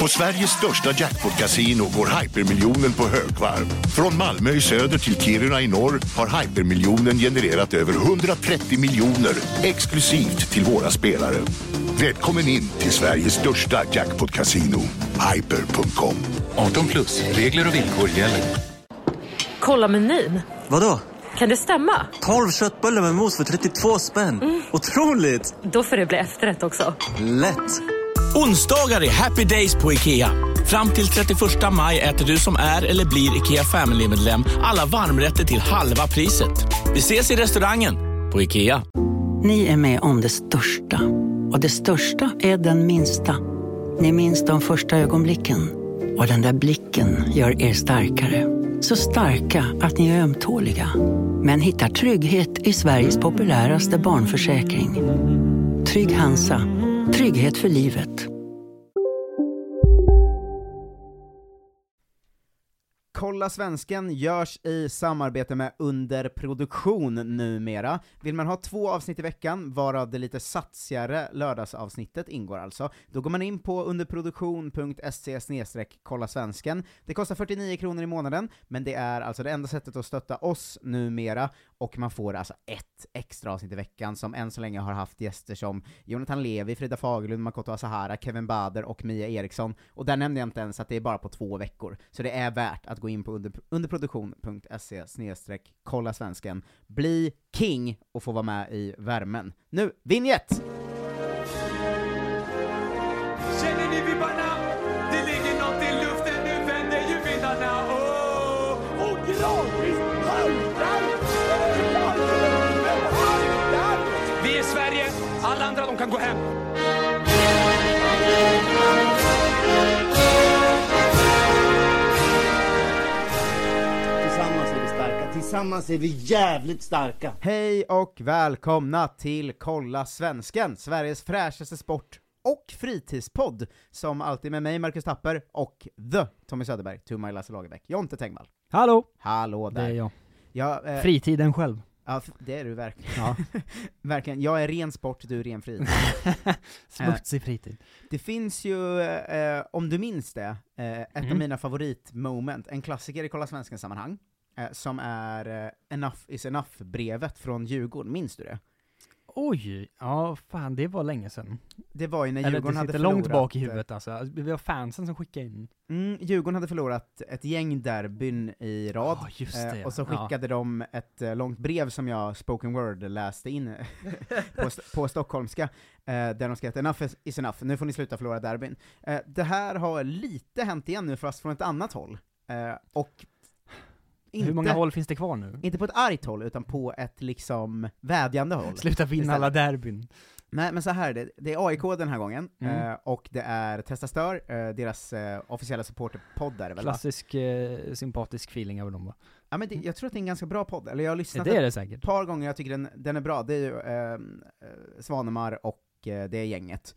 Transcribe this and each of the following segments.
På Sveriges största jackpot-kasino går hypermiljonen på högvarv. Från Malmö i söder till Kiruna i norr har hypermiljonen genererat över 130 miljoner exklusivt till våra spelare. Välkommen in till Sveriges största jackpot-kasino, hyper.com. 18 plus, regler och villkor gäller. Kolla menyn. Vadå? Kan det stämma? 12 köttbullar med mos för 32 spänn. Otroligt! Då får det bli efterrätt också. Lätt! Onsdagar är happy days på IKEA. Fram till 31 maj äter du som är eller blir IKEA Family-medlem alla varmrätter till halva priset. Vi ses i restaurangen på IKEA. Ni är med om det största. Och det största är den minsta. Ni minns de första ögonblicken. Och den där blicken gör er starkare. Så starka att ni är ömtåliga. Men hittar trygghet i Sveriges populäraste barnförsäkring. Trygg Hansa. Trygghet för livet. Kolla Svensken görs i samarbete med Underproduktion numera. Vill man ha två avsnitt i veckan, varav det lite satsigare lördagsavsnittet ingår alltså, då går man in på underproduktion.se kolla svensken. Det kostar 49 kronor i månaden, men det är alltså det enda sättet att stötta oss numera, och man får alltså ett extra avsnitt i veckan, som än så länge har haft gäster som Jonathan Levi, Frida Fagerlund, Makoto Asahara, Kevin Bader och Mia Eriksson, och där nämnde jag inte ens att det är bara på två veckor, så det är värt att gå in på under, underproduktion.se kolla svensken, bli king och få vara med i värmen. Nu, vinjett! Känner ni vibbarna? Det ligger något i luften, nu vänder ju vindarna. Oh! Och gradvis kan gå hem. Tillsammans är vi starka, tillsammans är vi jävligt starka. Hej och välkomna till Kolla Svensken, Sveriges fräschaste sport och fritidspodd, som alltid med mig, Marcus Tapper, och the Tommy Söderberg, Tumma Lasse Lagerbäck, Jonte Tengvall. Hallå! Hallå där. Det är jag. Ja, eh, Fritiden själv. Ja, det är du verkligen. Ja. verkligen. Jag är ren sport, du är ren fritid. Smutsig fritid. Det finns ju, eh, om du minns det, eh, ett av Mm. mina favoritmoment, en klassiker i Kolla Svensken-sammanhang, eh, som är eh, Enough is enough-brevet från Djurgården, minns du det? Oj, ja fan det var länge sedan. Det var ju när Eller Djurgården det hade förlorat... långt bak i eh, huvudet alltså. Alltså, Det var fansen som skickade in. Mm, Djurgården hade förlorat ett gäng derbyn i rad, Ja, just det, eh, ja. och så skickade de ett eh, långt brev som jag spoken word läste in på, st- på stockholmska, eh, där de skrev att enough is- enough, nu får ni sluta förlora derbyn. Eh, det här har lite hänt igen nu, fast från ett annat håll. Och inte, Hur många håll finns det kvar nu? inte på ett argt håll, utan på ett liksom vädjande håll. Sluta vinna Istället. alla derbyn. Nej men så här är det, det är AIK den här gången, Mm. eh, och det är Testa Stör, eh, deras eh, officiella supporterpodd är det väl? Klassisk eh, sympatisk feeling över dem va? Ja men det, jag tror att det är en ganska bra podd, eller jag har lyssnat Det är det ett par gånger, jag tycker den, den är bra, det är ju eh, Svanemar och det är gänget.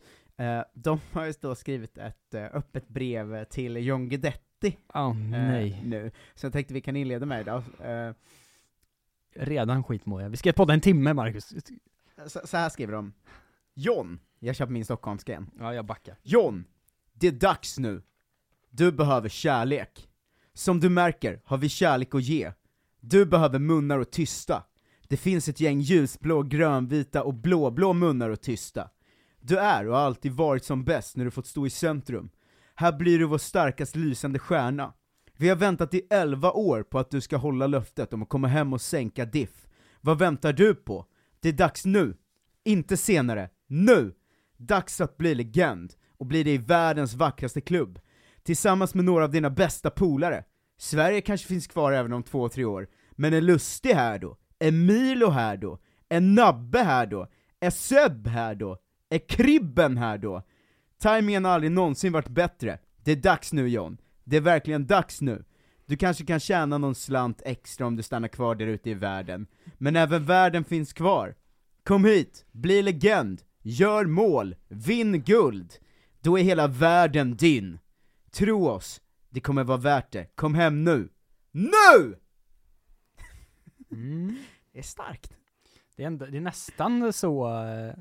De har ju då skrivit ett öppet brev till John Guidetti Oh, eh, nej. nu, så jag tänkte vi kan inleda med idag. Eh, Redan skitmåiga. Vi ska podda en timme Marcus. så, så här skriver de. John, jag kör på min stockholmska igen. Ja, jag backar. John, det är dags nu. Du behöver kärlek. Som du märker har vi kärlek att ge. Du behöver munnar att tysta. Det finns ett gäng ljusblå, grönvita och blåblå munnar att tysta. Du är och har alltid varit som bäst när du fått stå i centrum. Här blir du vår starkast lysande stjärna. Vi har väntat i 11 år på att du ska hålla löftet om att komma hem och sänka diff. Vad väntar du på? Det är dags nu! Inte senare, nu! Dags att bli legend, och bli det i världens vackraste klubb. Tillsammans med några av dina bästa polare. Sverige kanske finns kvar även om två, tre år. Men är Lustig här då? Är Milo här då? Är Nabbe här då? Är Seb här då? Är Kribben här då? Timingen har aldrig någonsin varit bättre. Det är dags nu John. Det är verkligen dags nu. Du kanske kan tjäna någon slant extra om du stannar kvar där ute i världen. Men även världen finns kvar. Kom hit, bli legend, gör mål, vinn guld. Då är hela världen din. Tro oss, det kommer vara värt det. Kom hem nu. NU! Mm. Det är starkt. Det är, ändå, det är nästan så, eh,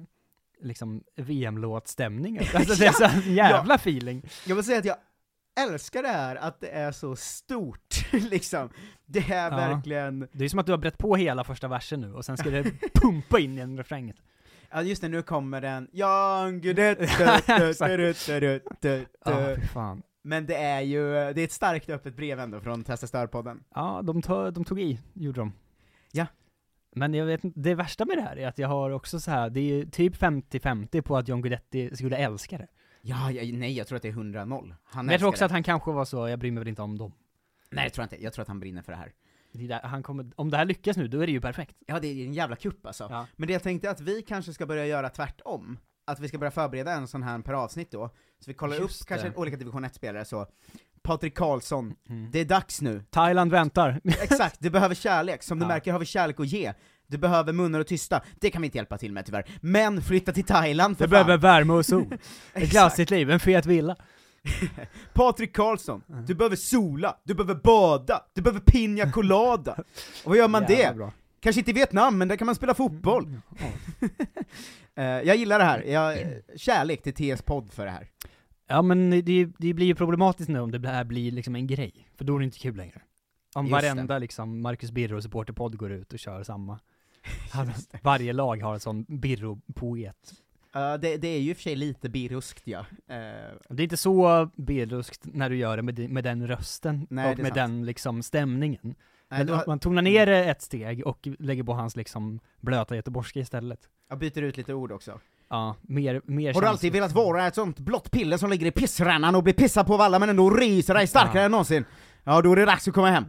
liksom VM-låtstämning. Alltså det är så jävla feeling. Jag vill säga att jag älskar det här, att det är så stort, liksom. Det är Ja. verkligen... Det är som att du har brett på hela första versen nu, och sen ska det pumpa in i en refräng. Ja just det, nu kommer den, Young. Ja, fy fan. Men det är ju, det är ett starkt öppet brev ändå från Testa Stör-podden. Ja, de, to- de tog i, gjorde de. Ja. Men jag vet inte, det värsta med det här är att jag har också så här, det är ju typ 50-50 på att John Guidetti skulle älska det. Ja, ja, nej jag tror att det är 100-0. Han Men jag tror också det. att han kanske var så, jag bryr mig väl inte om dem. Nej det tror jag inte, jag tror att han brinner för det här. Det är där, han kommer, om det här lyckas nu, då är det ju perfekt. Ja det är en jävla kupp alltså. Ja. Men det jag tänkte att vi kanske ska börja göra tvärtom. Att vi ska börja förbereda en sån här per avsnitt då. Så vi kollar Just upp kanske det. olika division 1-spelare så. Patrik Karlsson, Mm. det är dags nu. Thailand väntar. Exakt, du behöver kärlek. Som du Ja. märker har vi kärlek att ge. Du behöver munnar och tysta, det kan vi inte hjälpa till med tyvärr. Men flytta till Thailand för Det behöver värme och sol. Ett glassigt liv, en fet villa. Patrik Karlsson, du behöver sola, du behöver bada, du behöver pina colada. Och vad gör man Jävla det? bra. Kanske inte i Vietnam, men där kan man spela fotboll. Eh, jag gillar det här, jag, kärlek till TS podd för det här. Ja men det, det blir ju problematiskt nu om det här blir liksom en grej, för då är det inte kul längre. Om Just det. varenda liksom Marcus Birro supporterpodd går ut och kör samma. Varje lag har en sån Birro-poet. Eh, det, det är ju i och för sig lite birruskt ja. Eh, Det är inte så birruskt när du gör det med, med den rösten Nej, och det med sant. den liksom stämningen. nej, har, Man tonar ner det ett steg och lägger på hans liksom blöta göteborgska istället. jag byter ut lite ord också. Ja, mer, mer Har du alltid velat vara ett sånt blått piller som ligger i pissrännan och blir pissad på av alla men ändå reser dig starkare Ja. än någonsin? Ja, då är det dags att komma hem.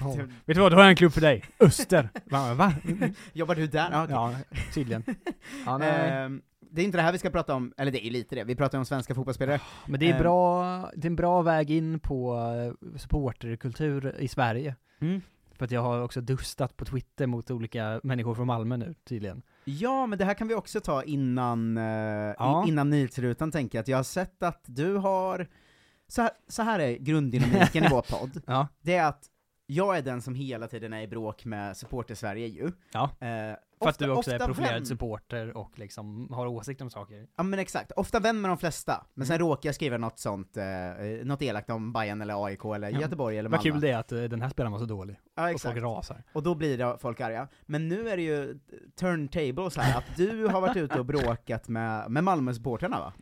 Ja. Vet du vad, då har jag en klubb för dig. Öster. Va? va? Jobbar du där? Ja, okej. Ja, tydligen. Ja, nej. Ehm, det är inte det här vi ska prata om, eller det är lite det, vi pratar om svenska fotbollsspelare. Men det är, ehm. bra, det är en bra väg in på eh, supporterkultur i Sverige. Mm. För att jag har också dustat på Twitter mot olika människor från Malmö nu, tydligen. Ja, men det här kan vi också ta innan, eh, Ja. innan nyhetsrutan tänker jag, att jag har sett att du har, så här, så här är grunddynamiken i vår podd, Ja. det är att jag är den som hela tiden är i bråk med supporter-Sverige ju. Ja. Eh, För att ofta- du också är profilerad vän- supporter och liksom har åsikter om saker. Ja men exakt, ofta vän med de flesta, men sen Mm. råkar jag skriva något sånt, eh, något elakt om Bayern eller AIK eller Ja. Göteborg eller Vad Malmö. kul det är att eh, den här spelaren var så dålig. Ja Och exakt. folk rasar. Och då blir det folk arga. Men nu är det ju turntables här, att du har varit ute och bråkat med, med Malmö-supportrarna va?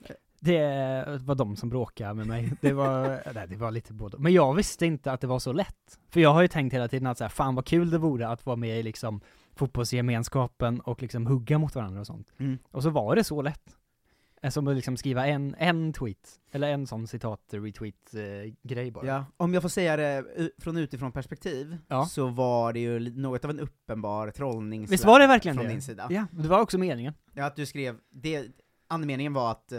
Det var de som bråkade med mig. Det var, nej, det var lite både. Men jag visste inte att det var så lätt. För jag har ju tänkt hela tiden att så här, fan vad kul det vore att vara med i liksom fotbollsgemenskapen och liksom hugga mot varandra och sånt. Mm. Och så var det så lätt. Eh, Som att liksom skriva en, en tweet, eller en sån citat retweet eh, grej bara. Ja, om jag får säga det från utifrån perspektiv, Ja. så var det ju något av en uppenbar trollning Visst var det verkligen från det? din sida. Ja, det var också meningen. Ja, att du skrev, det, andemeningen var att eh,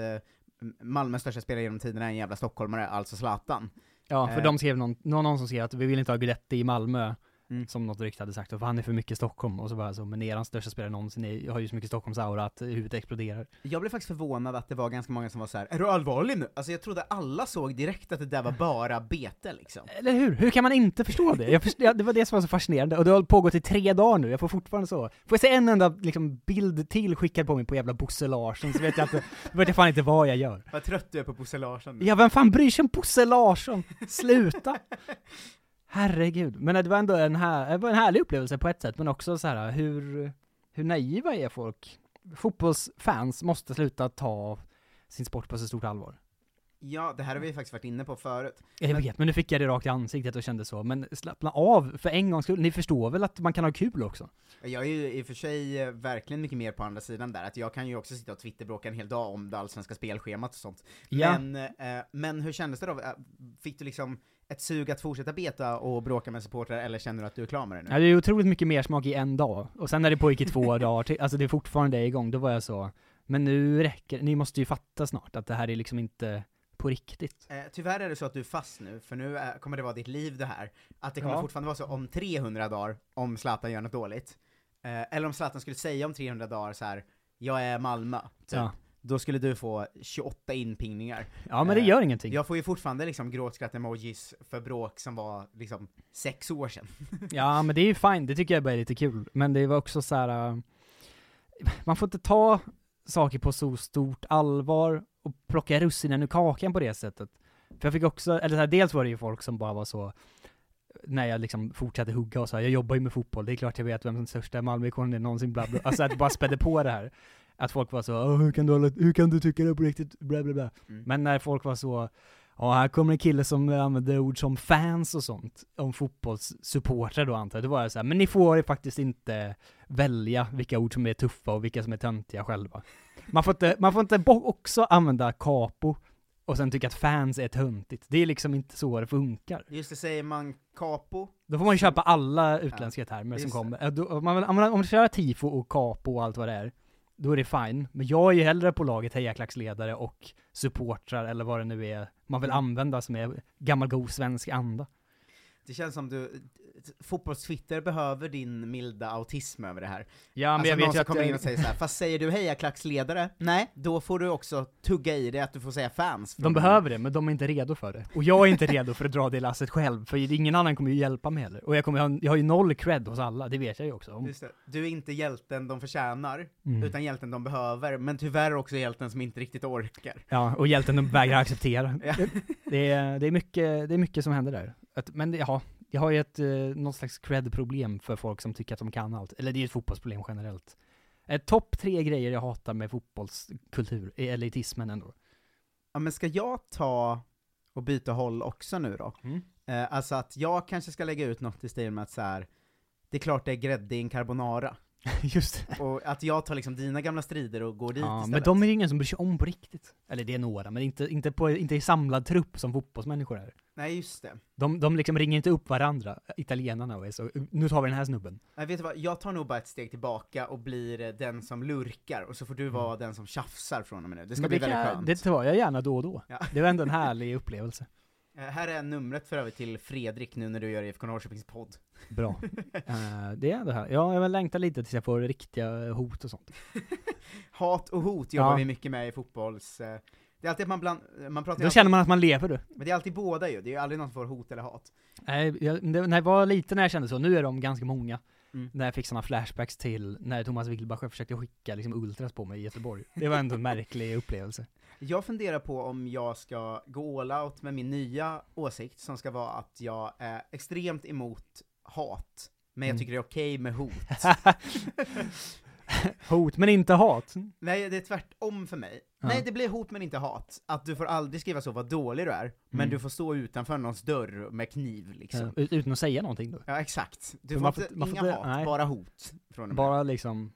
Malmös största spelare genom tiderna är en jävla stockholmare, alltså Zlatan. Ja, för Eh. de skrev någon, någon, någon som skrev att vi vill inte ha Guidetti i Malmö, Mm. som något rykte hade sagt, för han är för mycket Stockholm, och så var jag så, men eran största spelare någonsin är, har ju så mycket Stockholmsaura att huvudet exploderar. Jag blev faktiskt förvånad att det var ganska många som var så här: är du allvarlig nu? Alltså jag trodde alla såg direkt att det där var bara bete liksom. Eller hur? Hur kan man inte förstå det? Jag först, ja, det var det som var så fascinerande, och det har pågått i tre dagar nu, jag får fortfarande så. Får jag se en enda liksom, bild till skickad på mig på jävla Bosse Larsson, så vet jag att, då vet jag fan inte vad jag gör. Vad trött du är på Bosse Larsson nu. Ja, vem fan bryr sig om Bosse Larsson? Sluta! Herregud. Men det var ändå en, här, det var en härlig upplevelse på ett sätt, men också så här hur, hur naiva är folk? Fotbollsfans måste sluta ta sin sport på så stort allvar. Ja, det här har vi faktiskt varit inne på förut. Jag vet, men nu fick jag det rakt i ansiktet och kände så, men slappna av för en gångs skull. Ni förstår väl att man kan ha kul också? Jag är ju i och för sig eh, verkligen mycket mer på andra sidan där, att jag kan ju också sitta och twitterbråka en hel dag om det allsvenska spelschemat och sånt. Ja. Men, eh, men hur kändes det då? Fick du liksom ett sug att fortsätta beta och bråka med supportrar, eller känner du att du är klar med det nu? Ja, det är otroligt mycket mer smak i en dag, och sen när det pågick i två dagar till, alltså det är fortfarande igång, då var jag så, men nu räcker ni måste ju fatta snart att det här är liksom inte på riktigt. Eh, tyvärr är det så att du är fast nu, för nu är, kommer det vara ditt liv det här. Att det kommer Ja. fortfarande vara så om 300 dagar, om Zlatan gör något dåligt. Eh, eller om Zlatan skulle säga om 300 dagar så här: jag är Malmö, typ. Ja. Då skulle du få 28 inpingningar. Ja, men det Eh, gör ingenting. Jag får ju fortfarande liksom gråtskratt-emojis för bråk som var liksom sex år sedan. Ja, men det är ju fine, det tycker jag bara är lite kul. Men det var också så här. äh, man får inte ta saker på så stort allvar och plocka russinen ur kakan på det sättet. För jag fick också, eller så här, dels var det ju folk som bara var så, när jag liksom fortsatte hugga och sa jag jobbar ju med fotboll, det är klart jag vet vem den största Malmöikonen är någonsin, bla bla. Alltså att bara spädde på det här. Att folk var så, "Åh, hur kan du, hålla, hur kan du tycka det på riktigt, bla bla bla. Mm. Men när folk var så, ja här kommer en kille som använder ord som fans och sånt, om fotbollssupportrar då antar jag, då var jag så här, men ni får ju faktiskt inte välja vilka ord som är tuffa och vilka som är töntiga själva. Man får inte, man får inte också använda capo och sen tycka att fans är töntigt. Det är liksom inte så det funkar. Just det, säger man capo, Då får man ju köpa alla utländska termer som kommer. Om, man, om, man, om man kör tifo och capo och allt vad det är, då är det fine. Men jag är ju hellre på laget hejaklacksledare och supportrar eller vad det nu är man vill Mm. använda som är gammal god svensk anda. det känns som du, fotbollstwitter behöver din milda autism över det här. Ja, men alltså jag någon vet som att kommer in jag- och säger så här, fast säger du hejaklacksledare? Nej, då får du också tugga i det att du får säga fans. De behöver det, men de är inte redo för det. Och jag är inte redo för att dra det lasset själv, för ingen annan kommer ju hjälpa mig heller. Och jag, kommer, ha- jag har ju noll cred hos alla, det vet jag ju också om. Du är inte hjälten de förtjänar, Mm. utan hjälten de behöver, men tyvärr också hjälten som inte riktigt orkar. Ja, och hjälten de vägrar acceptera. Ja. Det, är, det, är mycket, det är mycket som händer där. Att, men det, ja, jag har ju ett, eh, något slags cred-problem för folk som tycker att de kan allt. Eller det är ju ett fotbollsproblem generellt. Eh, Topp tre grejer jag hatar med fotbollskultur, är elitismen ändå. Ja men ska jag ta och byta håll också nu då? Mm. Eh, alltså att jag kanske ska lägga ut något i stil med att så här. det är klart det är grädde i en carbonara. Just Och att jag tar liksom dina gamla strider och går dit Ja, men istället. de är ju ingen som bryr sig om på riktigt. Eller det är några, men inte, inte, på, inte i samlad trupp som fotbollsmänniskor är. Nej just det. De, de liksom ringer inte upp varandra, italienarna, och är så nu tar vi den här snubben. Nej, vet du vad, jag tar nog bara ett steg tillbaka och blir eh, den som lurkar, och så får du vara den som tjafsar från och med nu. Det ska Mm. Men bli det väldigt kan- skönt. Det tar jag gärna då och då. Ja. Det var ändå en härlig upplevelse. Eh, här är numret för övrigt till Fredrik nu när du gör IFK Norrköpings podd. Bra. Eh, det är det här. Ja, jag längtar lite tills jag får riktiga hot och sånt. Hat och hot jobbar Ja. vi mycket med i fotbolls... eh, Det är alltid att man bland, man pratar Då alltid, känner man att man lever du. Men det är alltid båda ju, det är ju aldrig någon som får hot eller hat. Nej, jag, när jag var liten när jag kände så, nu är de ganska många. Mm. När jag fick såna flashbacks till när Thomas Wilbacher försökte skicka liksom ultras på mig i Göteborg. Det var ändå en märklig upplevelse. Jag funderar på om jag ska gå all out med min nya åsikt, som ska vara att jag är extremt emot hat, men jag Mm. tycker det är okej med hot. Hot, men inte hat. Nej, det är tvärtom för mig. Ja. Nej, det blir hot men inte hat. Att du får aldrig skriva så vad dålig du är, men Mm. du får stå utanför någons dörr med kniv liksom. Ja, ut- Utan att säga någonting då. Ja, exakt. Du får man inte, får- man får inga inte- hat, nej. bara hot. Från. Bara liksom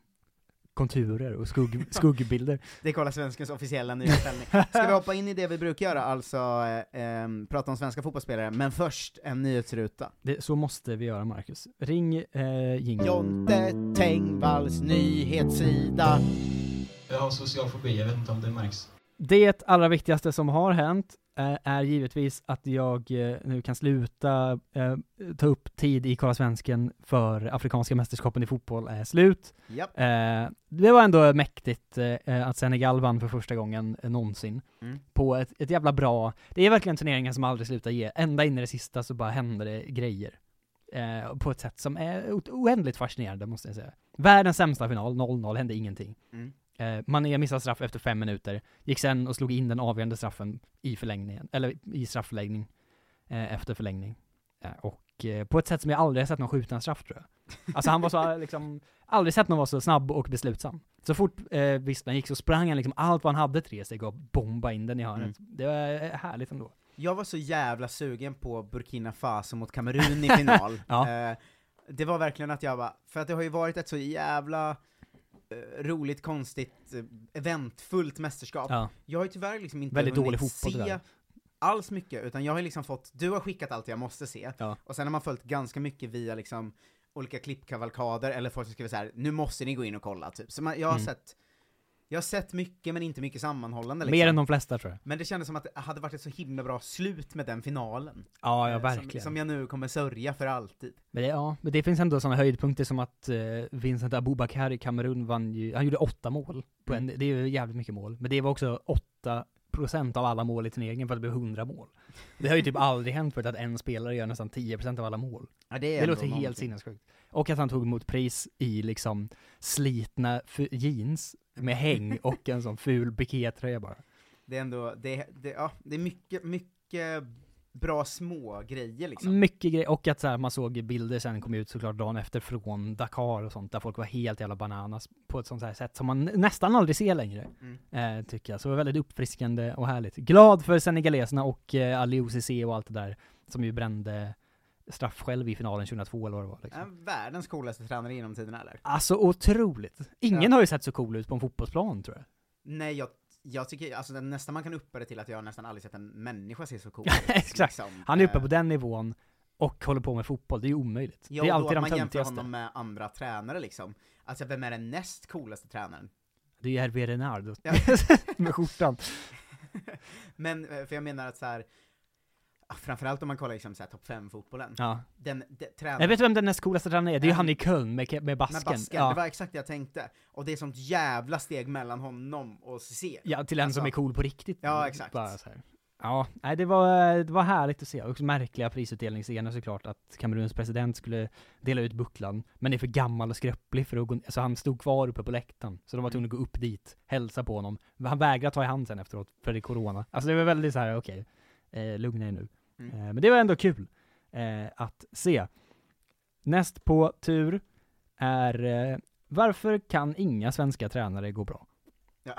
konturer och skugg, skuggbilder. Det är Kolla Svenskens officiella nyhetsställning. Ska vi hoppa in i det vi brukar göra, alltså eh, ehm, prata om svenska fotbollsspelare, men först en nyhetsruta. Det, så måste vi göra Marcus. Ring eh, Jingle. Jonte Tengvalls nyhetssida. Jag har social fobi, jag vet inte om det märks. Det allra viktigaste som har hänt eh, är givetvis att jag eh, nu kan sluta eh, ta upp tid i Kolla Svensken för Afrikanska mästerskapen i fotboll är slut. Japp. Eh, det var ändå mäktigt eh, att Senegal vann för första gången eh, någonsin. Mm. På ett, ett jävla bra, det är verkligen turneringar som aldrig slutar ge, ända in i det sista så bara händer det grejer. Eh, på ett sätt som är oändligt fascinerande måste jag säga. Världens sämsta final, 0-0, hände ingenting. Mm. Eh, Mané missade straff efter fem minuter, gick sen och slog in den avgörande straffen i förlängningen, eller i straffläggning, eh, efter förlängning. Eh, och eh, på ett sätt som jag aldrig har sett någon skjuta en straff tror jag. Alltså han var så liksom, aldrig sett någon vara så snabb och beslutsam. Så fort eh, visslan gick så sprang han liksom allt vad han hade tre steg och bomba in den i hörnet. Det var eh, härligt ändå. Jag var så jävla sugen på Burkina Faso mot Kamerun i final. Ja. eh, det var verkligen att jag bara, för att det har ju varit ett så jävla eh, roligt, konstigt, eh, eventfullt mästerskap. Ja. Jag har ju tyvärr liksom inte Väldigt hunnit dålig se tyvärr. alls mycket, utan jag har liksom fått, du har skickat allt jag måste se, Ja. och sen har man följt ganska mycket via liksom olika klippkavalkader, eller folk som skriver så här: nu måste ni gå in och kolla, typ. Så man, jag har Mm. sett, jag har sett mycket men inte mycket sammanhållande Mer liksom. än de flesta tror jag. Men det kändes som att det hade varit ett så himla bra slut med den finalen. Ja, ja Eh, verkligen. Som, som jag nu kommer sörja för alltid. Men det, ja, men det finns ändå sådana höjdpunkter som att eh, Vincent Abubakar i Kamerun vann ju, han gjorde åtta mål. På en, Mm. Det är ju jävligt mycket mål. Men det var också åtta procent av alla mål i turneringen för att det blev 100 mål. Det har ju typ aldrig hänt förut att en spelare gör nästan 10% av alla mål. Ja, det det låter helt någonting. sinnessjukt. Och att han tog emot pris i liksom slitna jeans med häng och en sån ful pikétröja bara. Det är ändå, det, det, ja, det är mycket, mycket bra små grejer liksom. Mycket grejer, och att så här, man såg bilder sen kom ut såklart dagen efter från Dakar och sånt, där folk var helt jävla bananas på ett sånt här sätt som man nästan aldrig ser längre, Mm. eh, tycker jag. Så det var väldigt uppfriskande och härligt. Glad för senegaleserna och eh, Ali OCC och allt det där, som ju brände straff själv i finalen 2002 eller vad det var liksom. Är världens coolaste tränare genom tiderna eller? Alltså otroligt! Ingen Ja. har ju sett så cool ut på en fotbollsplan tror jag. Nej, jag, jag tycker, alltså nästan man kan uppa det till att jag nästan aldrig sett en människa se så cool ut. Exakt! liksom. Han är uppe Eh, på den nivån och håller på med fotboll, det är ju omöjligt. Ja, det är alltid då de man jämför honom med andra tränare liksom. Alltså vem är den näst coolaste tränaren? Det är ju Hervé Renard med skjortan. Men, eh, för jag menar att så här. Framförallt om man kollar liksom såhär topp 5-fotbollen. Ja. Den, den tränaren... Jag vet vem den näst coolaste tränaren är, det är ju Mm. han i Köln med, med basken. Med basken, ja. det var exakt det jag tänkte. Och det är sånt jävla steg mellan honom och CC. ja, till en som Alltså, är cool på riktigt. Ja, exakt. Bara så här. Ja, nej, det var, det var härligt att se. Också märkliga prisutdelningsscener såklart, att Kameruns president skulle dela ut bucklan, men är för gammal och skröplig för att gå, alltså han stod kvar uppe på läktaren, så de var tvungna att gå upp dit, hälsa på honom. Han vägrade ta i hand sen efteråt, för det är corona. Alltså det var väldigt så här: okej, eh, lugna er nu. Mm. Eh, men det var ändå kul eh, att se. Näst på tur är, eh, varför kan inga svenska tränare gå bra? Ja.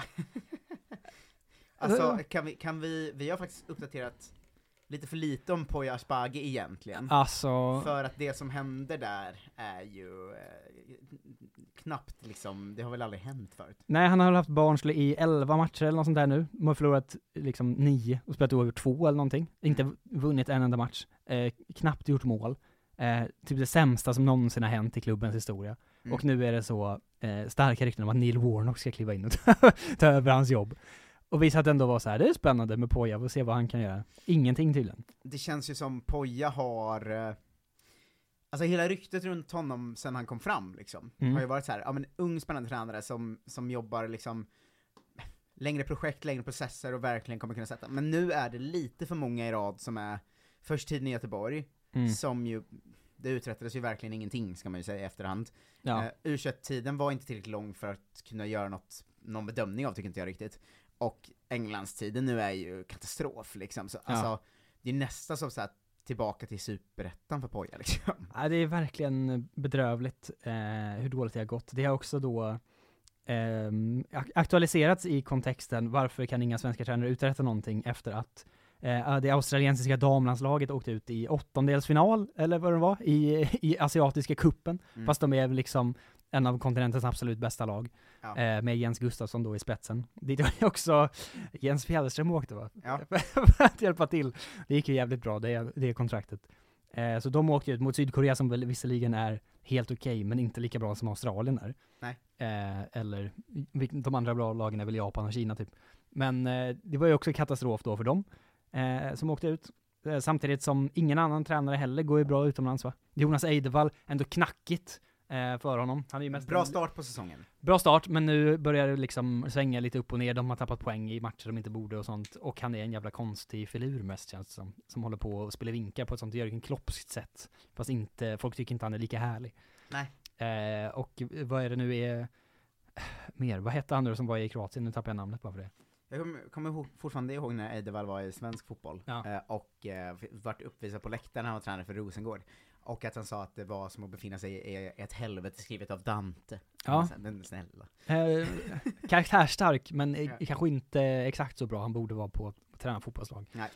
alltså, kan vi, kan vi, vi har faktiskt uppdaterat lite för lite om Poya Asbaghi egentligen. Alltså- För att det som händer där är ju eh, knappt liksom, det har väl aldrig hänt förut. Nej, han har haft Barnsley i 11 matcher eller något sånt där nu. De har förlorat liksom 9 och spelat över två eller någonting. Inte Mm. vunnit en enda match. Eh, knappt gjort mål. Eh, typ det sämsta som någonsin har hänt i klubbens historia. Mm. Och nu är det så eh, starka rykten om att Neil Warnock ska kliva in och ta, ta över hans jobb. Och visst att det ändå var så här, det är spännande med Poja, får se vad han kan göra. Ingenting tydligen. Det känns ju som Poja har, eh, alltså hela ryktet runt honom sen han kom fram liksom, Mm. har ju varit så här, ja men ung spännande tränare som, som jobbar liksom längre projekt, längre processer och verkligen kommer kunna sätta. Men nu är det lite för många i rad som är först tiden i Göteborg, Mm. som ju, det uträttades ju verkligen ingenting ska man ju säga i efterhand. Ja. Eh, U21-tiden var inte tillräckligt lång för att kunna göra något, någon bedömning av tycker inte jag riktigt. Och Englandstiden nu är ju katastrof liksom, så Ja. alltså, det är nästan som så här tillbaka till superettan för Poja liksom. Ja, det är verkligen bedrövligt eh, hur dåligt det har gått. Det har också då ak- aktualiserats i kontexten varför kan inga svenska tränare uträtta någonting efter att eh, det australiensiska damlandslaget åkte ut i åttondelsfinal, eller vad det var, i, i asiatiska kuppen Mm. fast de är liksom en av kontinentens absolut bästa lag, Ja. eh, med Jens Gustafsson då i spetsen. Dit var ju också Jens Fjällström åkte va? Ja. för att hjälpa till. Det gick ju jävligt bra, det, det kontraktet. Eh, så de åkte ut mot Sydkorea som väl visserligen är helt okej, men inte lika bra som Australien är. Nej. Eh, eller, de andra bra lagen är väl Japan och Kina typ. Men eh, det var ju också katastrof då för dem, eh, som åkte ut. Eh, samtidigt som ingen annan tränare heller går ju bra utomlands va? Jonas Eidevall, ändå knackigt för honom. Han är ju mest Bra start på säsongen. Bra start, men nu börjar det liksom svänga lite upp och ner, de har tappat poäng i matcher de inte borde och sånt, och han är en jävla konstig filur mest känns det som, som håller på och spelar vinkar på ett sånt Jörgen Kloppskt sätt, fast inte, folk tycker inte han är lika härlig. Nej. Eh, och vad är det nu är, mer, vad hette han nu som var i Kroatien, nu tappar jag namnet bara för det. Jag kommer, fortfarande ihåg när Eidevall var i svensk fotboll, Ja. eh, och eh, vart uppvisad på läktaren när han var tränare för Rosengård. Och att han sa att det var som att befinna sig i ett helvete skrivet av Dante. Ja. Men snälla. Eh, karaktärsstark, men Ja. kanske inte exakt så bra han borde vara på att träna fotbollslag. Nej.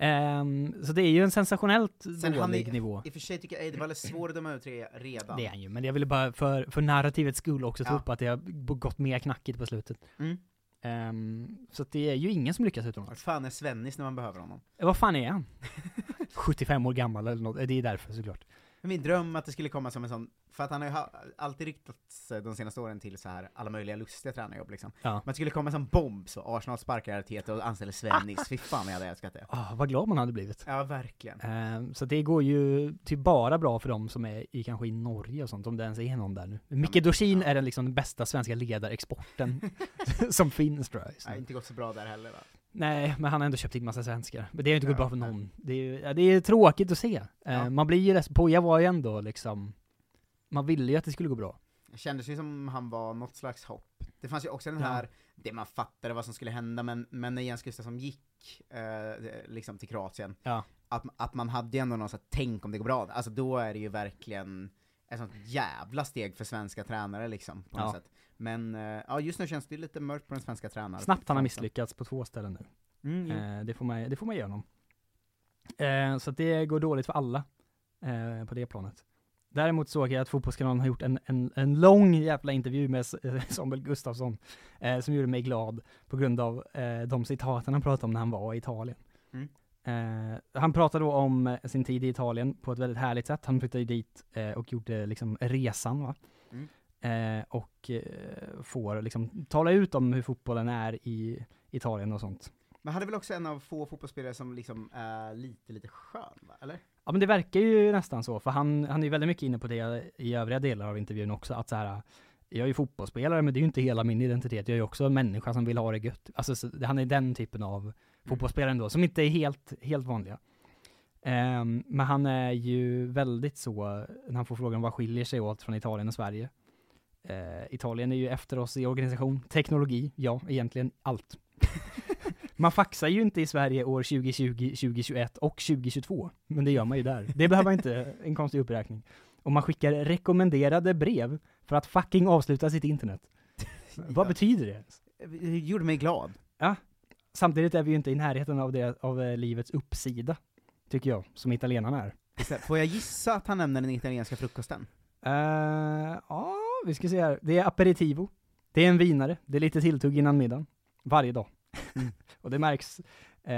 Ehm, så det är ju en sensationellt Sen dålig är, nivå. i och för sig tycker jag Eidevall är svår att döma ut re- redan. Det är han ju, men jag ville bara för, för narrativets skull också ta Ja. upp att det har gått mer knackigt på slutet. Mm. Ehm, så det är ju ingen som lyckas Vart utomlands. fan är Svennis när man behöver honom? Vad fan är han? 75 år gammal eller något, Eh, det är därför såklart. Min dröm att det skulle komma som en sån, för att han har ju alltid ryktats eh, de senaste åren till så här alla möjliga lustiga tränarjobb liksom. Ja. Men att det skulle komma som bomb så, Arsenal sparkar Arteta och anställer Svennis, fy fan vad jag hade älskat det. Ah, vad glad man hade blivit. Ja, verkligen. Ehm, så det går ju typ bara bra för dem som är i kanske i Norge och sånt, om det ens är någon där nu. Micke Dorsin är den liksom den bästa svenska ledarexporten som finns tror jag. Nej, inte gått så bra där heller va? Nej, men han har ändå köpt in massa svenskar. Men det har ju inte gått Ja, bra för någon. Det är ju ja, det är tråkigt att se. Eh, Ja. Man blir ju ledsen. Poja var ju ändå liksom, man ville ju att det skulle gå bra. Det kändes ju som han var något slags hopp Det fanns ju också den Ja. här, det man fattade vad som skulle hända, men, men när Jens Gustafsson gick eh, liksom till Kroatien, Ja. att, att man hade ju ändå någon sån här, tänk om det går bra, alltså då är det ju verkligen ett sånt jävla steg för svenska tränare liksom, på något Ja. sätt. Men eh, ja, just nu känns det lite mörkt på den svenska tränaren. Snabbt han har misslyckats på två ställen nu. Mm, jo. Eh, det, får man, det får man ge honom. Eh, så att det går dåligt för alla på det planet. Däremot såg jag att Fotbollskanalen har gjort en, en, en lång jävla intervju med Samuel Gustafsson, eh, som gjorde mig glad på grund av eh, de citaten han pratade om när han var i Italien. Mm. Eh, han pratade då om eh, sin tid i Italien på ett väldigt härligt sätt. Han flyttade dit eh, och gjorde liksom resan va. Mm. Eh, och eh, får liksom tala ut om hur fotbollen är i Italien och sånt. Men han är väl också en av få fotbollsspelare som liksom är lite, lite skön va, eller? Ja men det verkar ju nästan så, för han, han är ju väldigt mycket inne på det i övriga delar av intervjun också, att så här. Jag är ju fotbollsspelare, men det är ju inte hela min identitet. Jag är ju också en människa som vill ha det gött. Alltså, så, han är den typen av fotbollsspelare ändå, som inte är helt, helt vanliga. Ehm, men han är ju väldigt så, när han får frågan vad skiljer sig åt från Italien och Sverige. Eh, Italien är ju efter oss i organisation, teknologi, ja, egentligen allt. Man faxar ju inte i Sverige år 2020, 2021 och 2022, men det gör man ju där. Det behöver man inte, en konstig uppräkning. Och man skickar rekommenderade brev för att fucking avsluta sitt internet. Vad betyder det? Det gjorde mig glad. Ja. Samtidigt är vi ju inte i närheten av, det, av eh, livets uppsida, tycker jag, som italienarna är. Får jag gissa att han nämner den italienska frukosten? Eh, Ja, vi ska se här. Det är aperitivo. Det är en vinare. Det är lite tilltugg innan middagen. Varje dag. och det märks eh,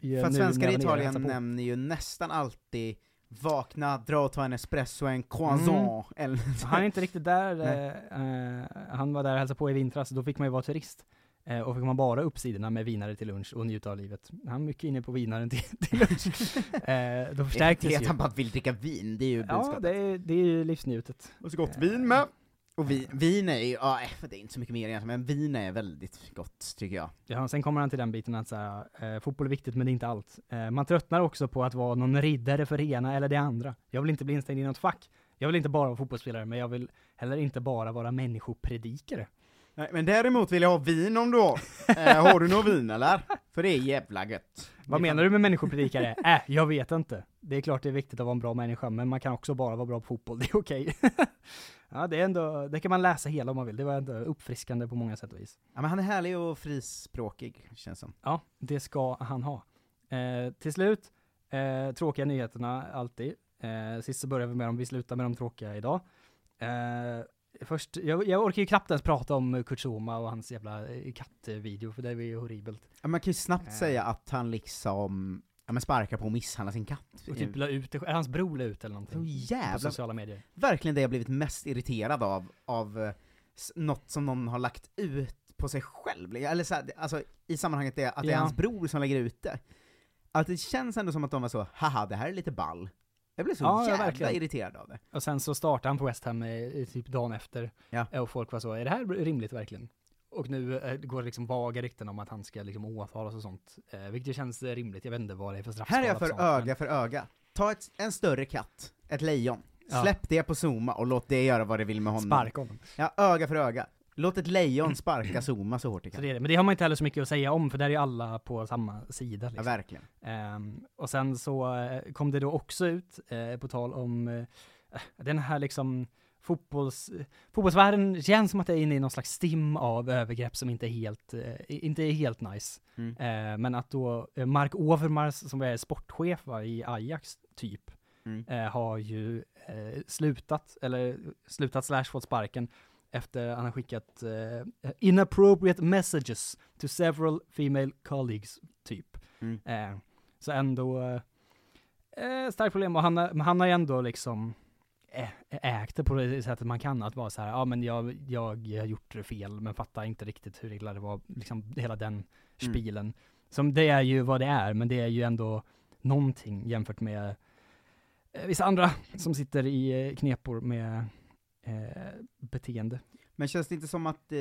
ju För att svenskar i Italien nämner ju nästan alltid vakna, dra och ta en espresso, en croissant, eller Han är inte riktigt där. Eh, han var där och hälsade på i vintras, då fick man ju vara turist. Eh, och fick man bara upp sidorna med vinare till lunch och njuta av livet. Han är mycket inne på vinaren till, till lunch. eh, då förstärktes det är att ju. han bara vill dricka vin, det är ju Ja, budskapet. det är, det är ju livsnjutet. Och så gott vin med. Och vin, vin är ju, ja, eh, det är inte så mycket mer egentligen, men vin är väldigt gott, tycker jag. Ja, sen kommer han till den biten att så här, eh, fotboll är viktigt men det är inte allt. Eh, man tröttnar också på att vara någon riddare för det ena eller det andra. Jag vill inte bli instängd i något fack. Jag vill inte bara vara fotbollsspelare, men jag vill heller inte bara vara människopredikare. Nej, men däremot vill jag ha vin om du har. eh, har du något vin eller? För det är jävla gött. Vad menar du med människopredikare? Äh, jag vet inte. Det är klart det är viktigt att vara en bra människa, men man kan också bara vara bra på fotboll, det är okej. ja, det är ändå, det kan man läsa hela om man vill. Det var ändå uppfriskande på många sätt och vis. Ja men han är härlig och frispråkig, känns som. Ja, det ska han ha. Eh, till slut, eh, tråkiga nyheterna alltid. Eh, sist så börjar vi med dem, vi slutar med de tråkiga idag. Eh, först, jag, jag orkar ju knappt ens prata om Kutsuma och hans jävla eh, kattvideo, för det är ju horribelt. Ja, man kan ju snabbt Eh. säga att han liksom, ja men sparkar på och misshandlar sin katt. Och typ la ut det, hans bror la ut eller någonting. Så jävla- På sociala medier. Verkligen det jag blivit mest irriterad av, av eh, något som någon har lagt ut på sig själv. Eller så här, alltså i sammanhanget det, att det är Ja. hans bror som lägger ut det. Att det känns ändå som att de var så, haha det här är lite ball. Jag blev så Ja, ja, jävla verkligen. irriterad av det. Och sen så startade han på West Ham eh, typ dagen efter. Ja. Eh, Och folk var så, är det här rimligt verkligen? Och nu eh, går det liksom vaga rykten om att han ska liksom åtalas och sånt. Eh, vilket känns rimligt, jag vet inte vad det är för straffskala Här är jag för sånt, öga men- för öga. Ta ett, en större katt, ett lejon, Ja. släpp det på Zuma och låt det göra vad det vill med honom. Sparka honom. Ja, öga för öga. Låt ett lejon sparka Zuma så hårt det Så kan. det är det. Men det har man inte heller så mycket att säga om, för där är ju alla på samma sida. Ja, Liksom. verkligen. Ehm, och sen så eh, kom det då också ut, eh, på tal om eh, den här liksom fotbolls, fotbollsvärlden känns som att det är inne i någon slags stim av övergrepp som inte är helt, eh, inte är helt nice. Mm. Men att då Mark Overmars, som är sportchef va, i Ajax, typ, Mm. har ju slutat, eller slutat slash fått sparken efter han har skickat eh, inappropriate messages to several female colleagues, typ. Mm. Eh, så ändå, eh, starkt problem, och han, han har ändå liksom ä- ägt det på det sättet man kan, att vara så här, ja men jag, jag har gjort fel, men fattar inte riktigt hur illa det var, liksom hela den Mm. spilen. Som det är ju vad det är, men det är ju ändå någonting jämfört med eh, vissa andra som sitter i eh, knepor med eh, beteende. Men känns det inte som att, eh,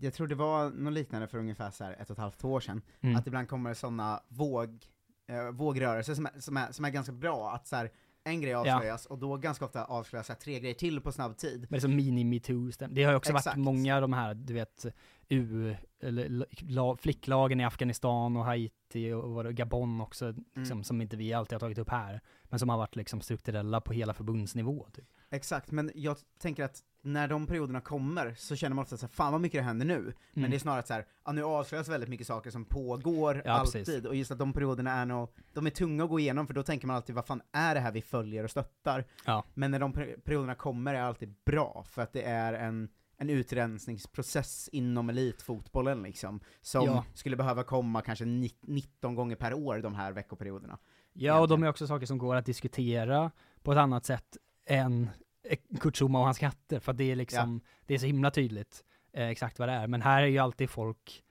jag tror det var något liknande för ungefär så här ett och ett halvt år sedan, Mm. att ibland kommer sådana våg, eh, vågrörelser som är, som, är, som är ganska bra, att så här, en grej avslöjas, och då ganska ofta avslöjas så här tre grejer till på snabb tid. Men det är som mini-metoo Det har ju också Exakt. varit många av de här, du vet, U, eller la, flicklagen i Afghanistan och Haiti och det- Gabon också, liksom, Mm. som inte vi alltid har tagit upp här. Men som har varit liksom strukturella på hela förbundsnivå typ. Exakt, men jag tänker att när de perioderna kommer så känner man ofta så här, fan vad mycket det händer nu. Men Mm. det är snarare så här, ja nu avslöjas väldigt mycket saker som pågår Ja, alltid, precis. och just att de perioderna är nog, de är tunga att gå igenom för då tänker man alltid vad fan är det här vi följer och stöttar? Ja. Men när de per- perioderna kommer är det alltid bra, för att det är en en utrensningsprocess inom elitfotbollen liksom, som Ja. skulle behöva komma kanske ni- 19 gånger per år de här veckoperioderna. Ja, och de är också saker som går att diskutera på ett annat sätt än eh, Kurt Zuma och hans katter, för att det är liksom, det är så himla tydligt eh, exakt vad det är. Men här är ju alltid folk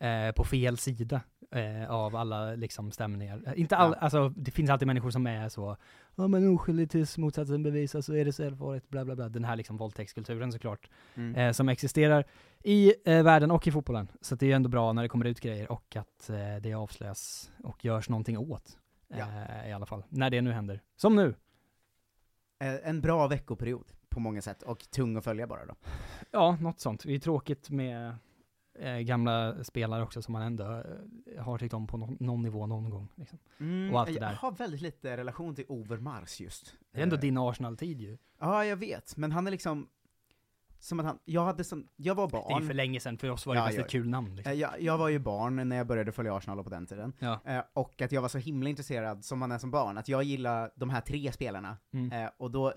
eh, på fel sida eh, av alla liksom stämningar. Eh, Inte all, Ja. alltså det finns alltid människor som är så, ja men oskyldig tills motsatsen bevisas så är det självfarligt, bla bla bla. Den här liksom våldtäktskulturen såklart, Mm. eh, som existerar i världen och i fotbollen. Så det är ju ändå bra när det kommer ut grejer och att det avslöjas och görs någonting åt. Eh, I alla fall, när det nu händer. Som nu! Eh, En bra veckoperiod på många sätt, och tung att följa bara då. Ja, något sånt. Det är tråkigt med eh, gamla spelare också som man ändå eh, har tyckt om på någon, någon nivå någon gång. Liksom. Mm, och allt det jag där. har väldigt lite relation till Overmars just. Det är ändå Eh, din Arsenal-tid ju. Ja, jag vet, men han är liksom, som att han, jag hade sån, jag var barn. Det är för länge sedan, för oss var det Ja, mest ja, ett kul namn. Liksom. Eh, Jag, jag var ju barn när jag började följa Arsenal på den tiden, Ja. Eh, och att jag var så himla intresserad, som man är som barn, att jag gillar de här tre spelarna, Mm. Eh, och då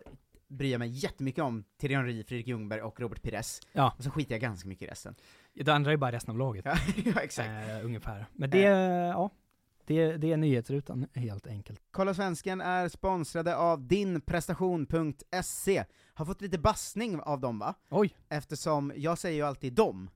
bryr jag mig jättemycket om Thierry Henry, Fredrik Ljungberg och Robert Pires, Ja. och så skiter jag ganska mycket i resten. Det andra är bara resten av laget. Ja, exakt. Eh, ungefär. Men det, ja, det, det är nyhetsrutan helt enkelt. Kolla Svensken är sponsrade av dinprestation.se. Har fått lite bassning av dem va? Oj! Eftersom jag säger ju alltid dem.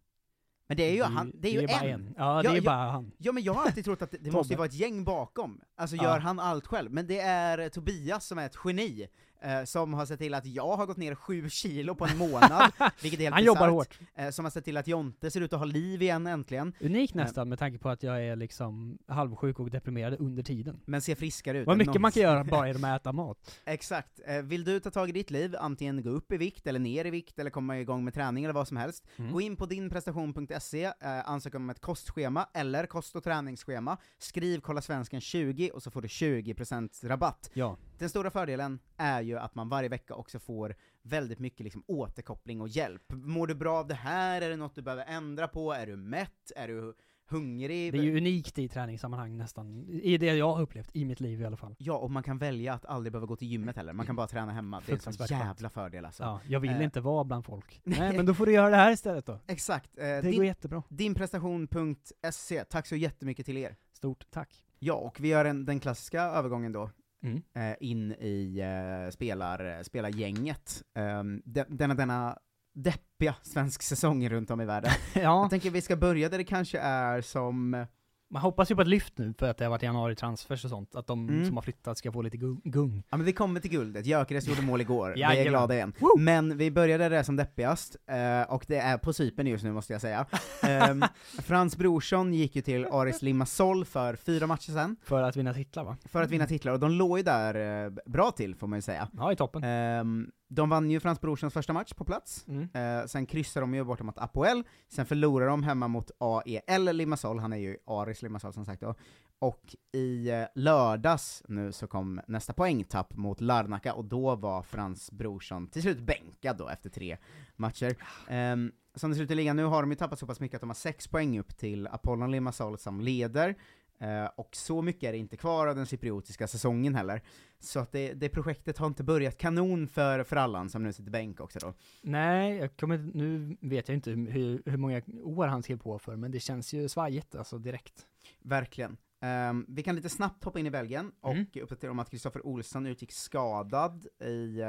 Men det är ju är han, det är ju det är bara en. en. Ja, det är bara han. Ja men jag har alltid trott att det, det måste ju vara ett gäng bakom. Alltså Ja. gör han allt själv? Men det är Tobias som är ett geni, eh, som har sett till att jag har gått ner sju kilo på en månad, vilket är helt Han jobbar bisarrt. hårt. Eh, som har sett till att Jonte ser ut att ha liv igen äntligen. Unikt Eh, nästan med tanke på att jag är liksom halvsjuk och deprimerad under tiden. Men ser friskare ut Vad än mycket man kan göra bara genom att äta mat. Exakt. Eh, Vill du ta tag i ditt liv, antingen gå upp i vikt, eller ner i vikt, eller komma igång med träning, eller vad som helst, Mm. gå in på dinprestation.se, eh, ansök om ett kostschema, eller kost och träningsschema, skriv kolla svensken 20 och så får du 20% rabatt. Ja. Den stora fördelen är ju att man varje vecka också får väldigt mycket liksom återkoppling och hjälp. Mår du bra av det här? Är det något du behöver ändra på? Är du mätt? Är du hungrig? Det är ju unikt i träningssammanhang nästan, i det jag har upplevt, i mitt liv i alla fall. Ja, och man kan välja att aldrig behöva gå till gymmet heller, man kan bara träna hemma. Det är en sån jävla fördel alltså. Ja, jag vill Eh, inte vara bland folk. Nej, men då får du göra det här istället då. Exakt. Eh, Det din, går jättebra. Dinprestation.se, tack så jättemycket till er. Stort tack. Ja, och vi gör en, den klassiska övergången då, Mm. eh, in i eh, spelar, spelargänget. Um, de, denna, denna deppiga svensk säsong runt om i världen. Ja. Jag tänker vi ska börja där det kanske är som... Man hoppas ju på ett lyft nu för att det har varit januari transfers och sånt, att de Mm. som har flyttat ska få lite gung. Ja men vi kommer till guldet, Gyökeres gjorde mål igår, vi är glada igen. Men vi började det som deppigast, eh, och det är på Cypern just nu måste jag säga. Ehm, Frans Brorsson gick ju till Aris Limassol för fyra matcher sen. För att vinna titlar va? För att vinna titlar, och de låg ju där eh, bra till får man ju säga. Ja, i toppen. Ehm, de vann ju Frans Brorssons första match på plats, Mm. Eh, sen kryssade de ju borta mot Apoel, sen förlorade de hemma mot AEL Limassol, han är ju Aris Limassol som sagt då. Och i eh, lördags nu så kom nästa poängtapp mot Larnaca, och då var Frans Brorsson till slut bänkad då efter tre matcher. Um, som det ser ut i ligan nu har de ju tappat så pass mycket att de har sex poäng upp till Apollon Limassol som leder, Eh, och så mycket är det inte kvar av den cypriotiska säsongen heller. Så att det, det projektet har inte börjat kanon för, för Allan som nu sitter bänk också då. Nej, jag kommer, nu vet jag inte hur, hur många år han skrev på för, men det känns ju svajigt alltså direkt. Verkligen. Ehm, vi kan lite snabbt hoppa in i Belgien och Mm. uppdatera om att Kristoffer Olsson utgick skadad i uh,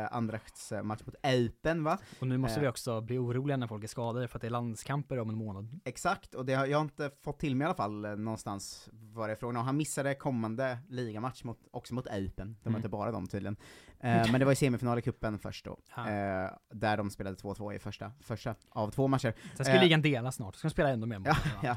eh, match mot Eupen va? Och nu måste Eh, vi också bli oroliga när folk är skadade för att det är landskamper om en månad. Exakt, och det har, jag inte fått till mig i alla fall eh, någonstans vad det är frågan om. Han missade kommande ligamatch mot, också mot Eupen, de var Mm. inte bara de tydligen. Eh, men det var i semifinal i cupen först då, eh, där de spelade 2-2 i första, första av två matcher. Sen ska Eh, ligan delas snart, så ska de spela ännu mer. Ja, ja.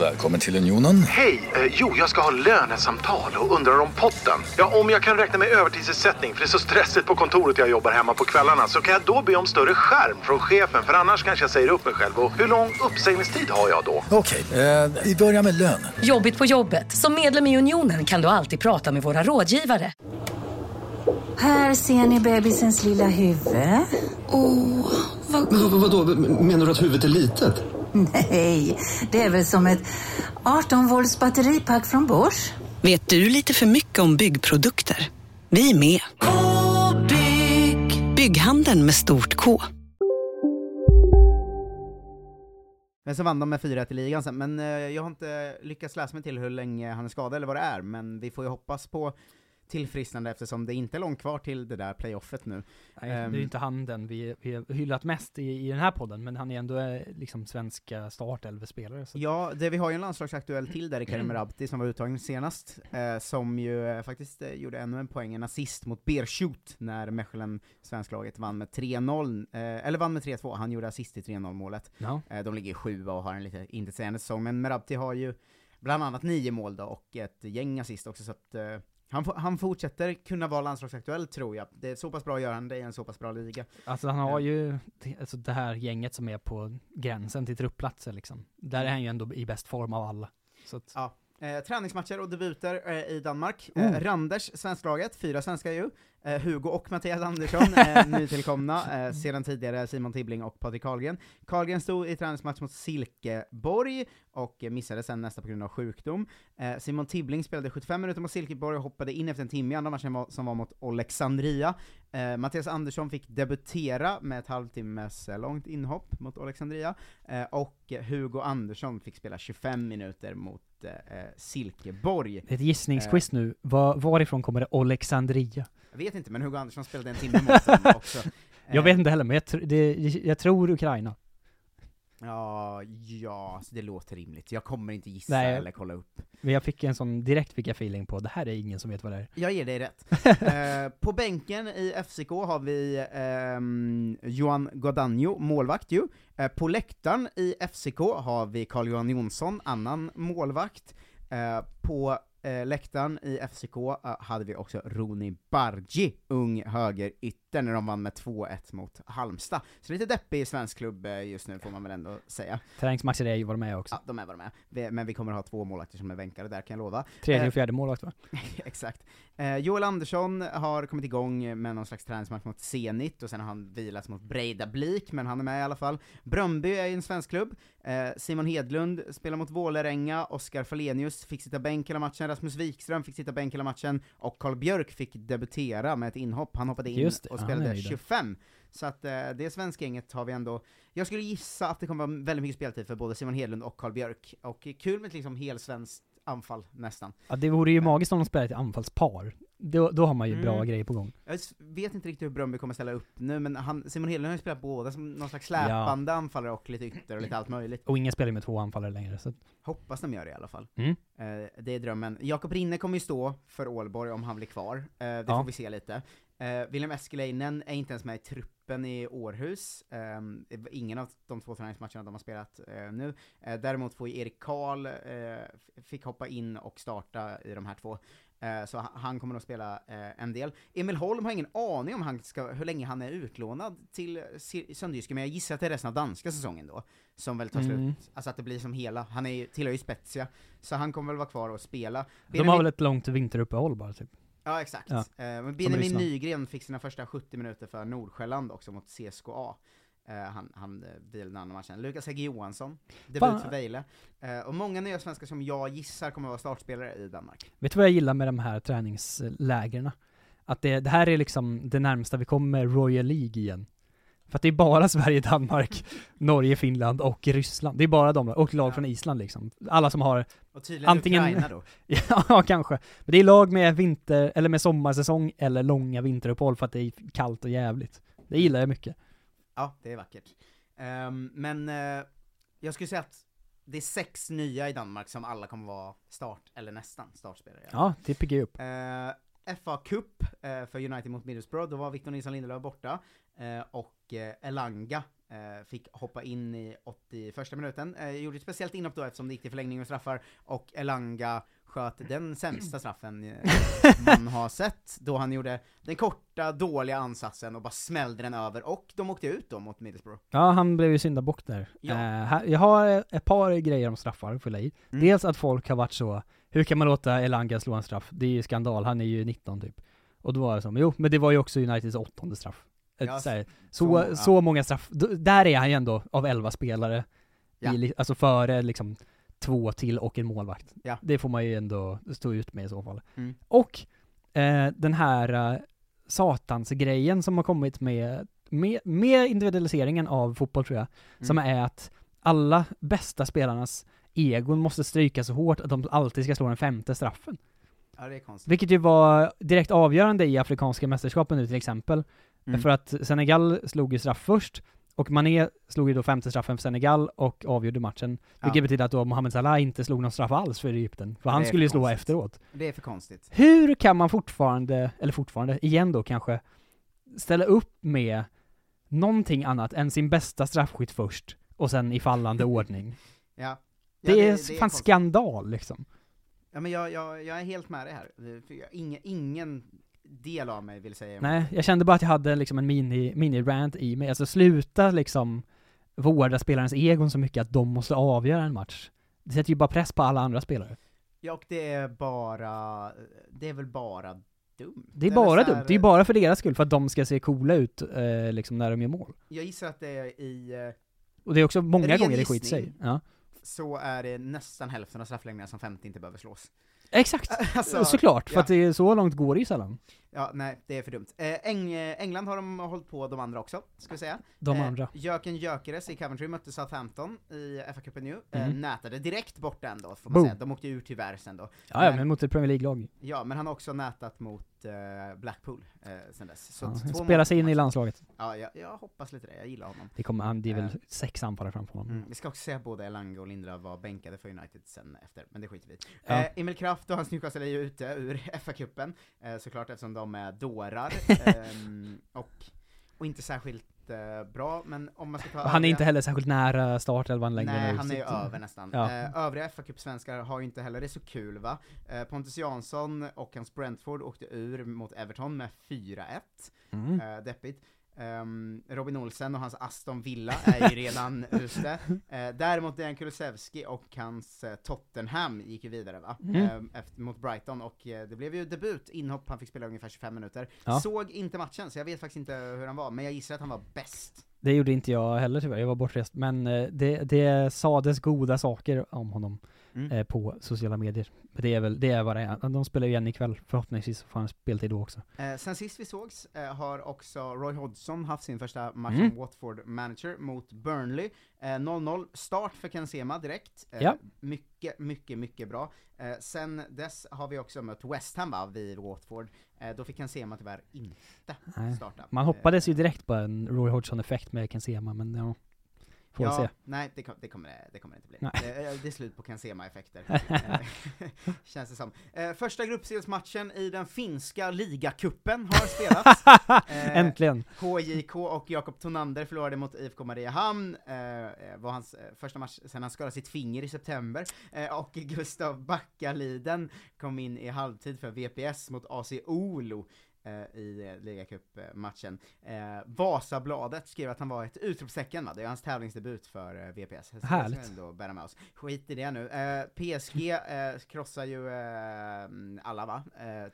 Välkommen till Unionen. Hej! Eh, jo, jag ska ha lönesamtal och undrar om potten. Ja, om jag kan räkna med övertidsersättning för det är så stressigt på kontoret jag jobbar hemma på kvällarna så kan jag då be om större skärm från chefen för annars kanske jag säger upp mig själv. Och hur lång uppsägningstid har jag då? Okej, eh, vi börjar med lön. Jobbigt på jobbet. Som medlem i Unionen kan du alltid prata med våra rådgivare. Här ser ni bebisens lilla huvud. Åh, vad... Men vadå, menar du att huvudet är litet? Nej, det är väl som ett 18 volts batteripack från Bosch. Vet du lite för mycket om byggprodukter? Vi är med. -bygg. Bygghandeln med stort K. Men så vann de med 4-1 i ligan sen, men eh, jag har inte lyckats läsa mig till hur länge han är skadad eller vad det är, men vi får ju hoppas på tillfrisknande eftersom det inte är långt kvar till det där playoffet nu. Nej, det är ju inte han den vi, vi har hyllat mest i, i den här podden, men han är ändå eh, liksom svenska startelvespelare. Ja, det, vi har ju en landslagsaktuell till där i Karim Rabti som var uttagen senast, eh, som ju eh, faktiskt eh, gjorde ännu en poäng, en assist mot Bershut när Mechelen, svensklaget, vann med 3-0, eh, eller vann med 3-2, han gjorde assist i 3-0 målet. Ja. Eh, de ligger sjua och har en lite intetsägande säsong, men Merabti har ju bland annat nio mål då, och ett gäng assist också, så att han, han fortsätter kunna vara landslagsaktuell tror jag. Det är så pass bra gör han det i en så pass bra liga. Alltså han har ju, alltså det här gänget som är på gränsen till truppplatser liksom. Där är han ju ändå i bäst form av alla. Att, Ja. Eh, träningsmatcher och debuter eh, i Danmark. Oh. Eh, Randers, svensklaget, fyra svenskar ju. Eh, Hugo och Mattias Andersson, eh, nytillkomna, eh, sedan tidigare Simon Tibbling och Patrik Karlgren. Karlgren stod i träningsmatch mot Silkeborg, och missade sen nästa på grund av sjukdom. Eh, Simon Tibbling spelade 75 minuter mot Silkeborg och hoppade in efter en timme i andra matchen var, som var mot Alexandria. Eh, Mattias Andersson fick debutera med ett halvtimmes eh, långt inhopp mot Alexandria, eh, och Hugo Andersson fick spela 25 minuter mot Silkeborg. det är ett gissningsquiz nu. Var, varifrån kommer det Alexandria? Jag vet inte, men Hugo Andersson spelade en timme mot dem också. Jag Eh, vet inte heller, men jag, tr- det, jag tror Ukraina. Ja, ja, det låter rimligt. Jag kommer inte gissa Nej. eller kolla upp. Men jag fick en sån, direkt fick jag feeling på, det här är ingen som vet vad det är. Jag ger dig rätt. eh, på bänken i FCK har vi ehm, Johan Guadagno, målvakt ju. Eh, på läktaren i FCK har vi Carl-Johan Jonsson, annan målvakt. Eh, på eh, läktaren i FCK eh, hade vi också Roni Bargi, ung högerytter, när de vann med 2-1 mot Halmstad. Så lite deppig svensk klubb eh, just nu får man väl ändå säga. Träningsmatcher är ju vad de är också. Ja, de är vad de är. Men vi kommer ha två målvakter som är bänkade där kan jag lova. Tredje Eh, och fjärde målvakt va? Exakt. Eh, Joel Andersson har kommit igång med någon slags träningsmatch mot Zenit, och sen har han vilat mot Breidablik, men han är med i alla fall. Bröndby är ju en svensk klubb. Eh, Simon Hedlund spelar mot Vålerenga, Oskar Falenius fick sitta bänk hela matchen, Rasmus Wikström fick sitta bänk hela matchen, och Karl Björk fick debutera med ett inhopp. Han hoppade in det, och spelade han är ju där. 25. Så att eh, det svenska gänget har vi ändå, jag skulle gissa att det kommer vara väldigt mycket speltid för både Simon Hedlund och Karl Björk. Och kul med ett liksom helsvenskt anfall, nästan. Ja, det vore ju magiskt om de spelade ett anfallspar. Då, då har man ju bra Mm. grejer på gång. Jag vet inte riktigt hur Bröndby kommer ställa upp nu, men han, Simon Hedlund har ju spelat båda som någon slags släpande anfallare och lite ytter och lite allt möjligt. Och ingen spelar med två anfallare längre, så Hoppas de gör det i alla fall. Mm. Eh, det är drömmen. Jakob Rinne kommer ju stå för Ålborg om han blir kvar, eh, det Ja. får vi se lite. Eh, William Eskelinen är inte ens med i truppen i Århus, Eh, ingen av de två träningsmatcherna de har spelat eh, nu. Eh, däremot får ju Erik Karl, eh, fick hoppa in och starta i de här två. Eh, så han kommer att spela eh, en del. Emil Holm har ingen aning om han ska, hur länge han är utlånad till Sönderjyske, men jag gissar att det är resten av danska säsongen då, som väl tar Mm. slut. Alltså att det blir som hela, han är, ju- tillhör ju Spezia, så han kommer väl vara kvar och spela. De har väl ett långt vinteruppehåll bara typ. Ja, exakt. Ja. Eh, men Benjamin. Nygren fick sina första 70 minuter för Nordsjälland också mot CSKA. Eh, han han eh, vilade den andra matchen. Lukas Hägg Johansson, debut Fan. för Vejle. Eh, och många nya svenskar som jag gissar kommer vara startspelare i Danmark. Vet du vad jag gillar med de här träningslägren? Att det, det här är liksom det närmsta vi kommer Royal League igen. För att det är bara Sverige, Danmark, Norge, Finland och Ryssland. Det är bara de, och lag från Island liksom. Alla som har Och tydligen Ukraina då. ja, kanske. Men det är lag med vinter, eller med sommarsäsong, eller långa vinteruppehåll för att det är kallt och jävligt. Det gillar jag mycket. Ja, det är vackert. Ehm, men eh, jag skulle säga att det är sex nya i Danmark som alla kommer vara start, eller nästan startspelare. Ja, det piggar upp. Eh, FA Cup eh, för United mot Middlesbrough, då var Victor Nilsson Lindelöf borta, och eh, Elanga eh, fick hoppa in i 81 minuten, eh, gjorde ett speciellt inhopp då eftersom det gick till förlängning och straffar, och Elanga sköt den sämsta straffen eh, man har sett, då han gjorde den korta, dåliga ansatsen och bara smällde den över, och de åkte ut då mot Middlesbrough. Ja, han blev ju syndabock där. Ja. Eh, jag har ett par grejer om straffar att fylla i. Mm. Dels att folk har varit så, hur kan man låta Elanga slå en straff? Det är ju skandal, han är ju 19 typ. Och då var det som, jo, men det var ju också Uniteds åttonde straff. Ett, så, här, så- så, så många straff, där är han ju ändå av 11 spelare, Ja. i, alltså före liksom två till och en målvakt. Ja. Det får man ju ändå stå ut med i så fall. Mm. Och eh, den här eh, satansgrejen som har kommit med, med, med individualiseringen av fotboll tror jag, som Mm. är att alla bästa spelarnas egon måste stryka så hårt att de alltid ska slå den femte straffen. Ja. Vilket ju var direkt avgörande i Afrikanska mästerskapen nu till exempel. Mm. För att Senegal slog ju straff först, och Mané slog ju då femte straffen för Senegal och avgjorde matchen. Vilket Ja. betyder att då Mohamed Salah inte slog någon straff alls för Egypten, för han Det är skulle ju slå konstigt. efteråt. Det är för konstigt. Hur kan man fortfarande, eller fortfarande, igen då kanske, ställa upp med någonting annat än sin bästa straffskytt först, och sen i fallande ordning? Ja. Det, Ja, är det är fan konstigt. skandal liksom. Ja men jag, jag, jag är helt med dig här. Ingen, ingen del av mig vill säga. Nej, jag kände bara att jag hade liksom en mini, mini-rant i mig. Alltså sluta liksom vårda spelarens egon så mycket att de måste avgöra en match. Det sätter ju bara press på alla andra spelare. Ja, och det är bara, det är väl bara dumt. Det är Eller bara så här- dumt, det är ju bara för deras skull, för att de ska se coola ut eh, liksom när de gör mål. Jag gissar att det är i... eh, Och det är också många gånger det skiter sig. Ja. Så är det nästan hälften av straffläggningarna som femte inte behöver slås. Exakt! Alltså, Såklart, för ja. att det är så långt går det ju sällan. Ja, nej, det är för dumt. Eh, Eng England har de hållit på, de andra också, ska vi säga. De eh, andra. Jöken Gyökeres i Coventry mötte Southampton i FA-cupen nu, eh, Mhm. nätade direkt bort ändå, får man Boom. säga. De åkte ur tyvärr sen då. Ja, ja, men mot ett Premier League-lag. Ja, men han har också nätat mot eh, Blackpool eh, sen dess. Så Ja, spelar sig in i landslaget. Ja, jag, jag hoppas lite det, jag gillar honom. Det kommer, han, det är väl Eh, sex anfallare framför honom. Mm. Vi ska också säga att både Elanga och Lindelöf var bänkade för United sen efter, men det skiter vi i. Ja. Eh, Emil Kraft och hans Newcastle är ju ute ur FA-cupen, eh, såklart eftersom de är dårar, ehm, och, och inte särskilt eh, bra, men om man ska ta Han är övriga- inte heller särskilt nära startelvan längre Nej, nu, han är ju över nästan. Ja. Eh, övriga fa svenskar har ju inte heller det så kul va. Eh, Pontus Jansson och hans Brentford åkte ur mot Everton med 4-1. Mm. Eh, deppigt. Ehm, Robin Olsen och hans Aston Villa är ju redan ute. Eh, däremot Dejan Kulusevski och hans eh, Tottenham gick ju vidare va? Mm. Ehm, efter, mot Brighton, och eh, det blev ju debut, inhopp, han fick spela ungefär 25 minuter. Ja. Såg inte matchen, så jag vet faktiskt inte hur han var, men jag gissar att han var bäst. Det gjorde inte jag heller tyvärr, jag var bortrest. Men det, det sades goda saker om honom Mm. eh, på sociala medier. Men det är väl, det är vad det är. De spelar ju igen ikväll, förhoppningsvis får han speltid då också. Eh, sen sist vi sågs eh, har också Roy Hodgson haft sin första match Mm. som Watford manager mot Burnley. Eh, 0-0, start för Ken Sema direkt. Eh, Ja. Mycket, mycket, mycket bra. Eh, sen dess har vi också mött West Ham va, vid Watford. Eh, då fick Ken Sema tyvärr inte Nej. starta. Man hoppades ju direkt på en Roy Hodgson-effekt med Ken Sema, men ja, får ja, se. nej det, kom, det, kommer, det- det kommer det inte bli. Nej. Eh, det är slut på Ken Sema-effekter. Eh, Känns det som. Eh, första gruppspelsmatchen i den finska ligacupen har spelats. Äntligen. HJK och Jakob Tonander förlorade mot IFK Mariehamn, eh, eh, var hans första match sen han skadade sitt finger i september, och Gustav Backaliden kom in i halvtid för VPS mot AC Olo i eh, ligacupmatchen. Eh, Vasabladet skrev att han var ett utropstecken va, det är hans tävlingsdebut för eh, VPS. Så Härligt. vi ändå bära med oss. Skit i det nu. Eh, PSG eh, krossar ju eh, alla va,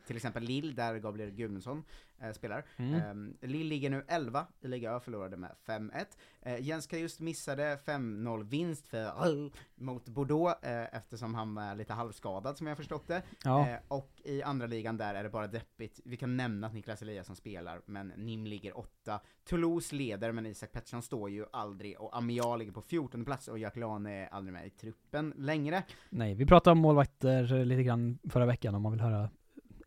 till exempel Lille där Gabriel Gudmundsson eh, spelar. Mm. Eh, Lille ligger nu 11 i Liga Ö, förlorade med 5-1. Eh, Jens just missade 5-0 vinst för mot Bordeaux eh, eftersom han var lite halvskadad som jag förstått det. Ja. Eh, och i andra ligan där är det bara deppigt. Vi kan nämna att Niklas Eliasson spelar, men Nim ligger 8. Toulouse leder, men Isak Pettersson står ju aldrig, och Amial ligger på 14 plats, och Jack Lane är aldrig med i truppen längre. Nej, vi pratade om målvakter lite grann förra veckan om man vill höra ett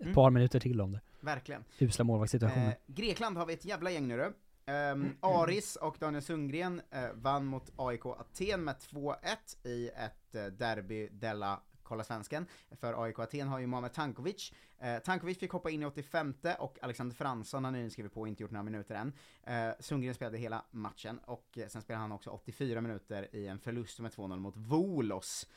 Mm. par minuter till om det. Verkligen. Usla målvaktssituationer. Eh, Grekland har vi ett jävla gäng nu du. Ehm, Aris och Daniel Sundgren eh, vann mot AIK Aten med 2-1 i ett eh, derby della Kolla Svensken. För AIK Aten har ju Mohamed Tankovic. Eh, Tankovic fick hoppa in i 85 och Alexander Fransson har nyligen skrivit på och inte gjort några minuter än. Eh, Sundgren spelade hela matchen och eh, sen spelade han också 84 minuter i en förlust med 2-0 mot Volos.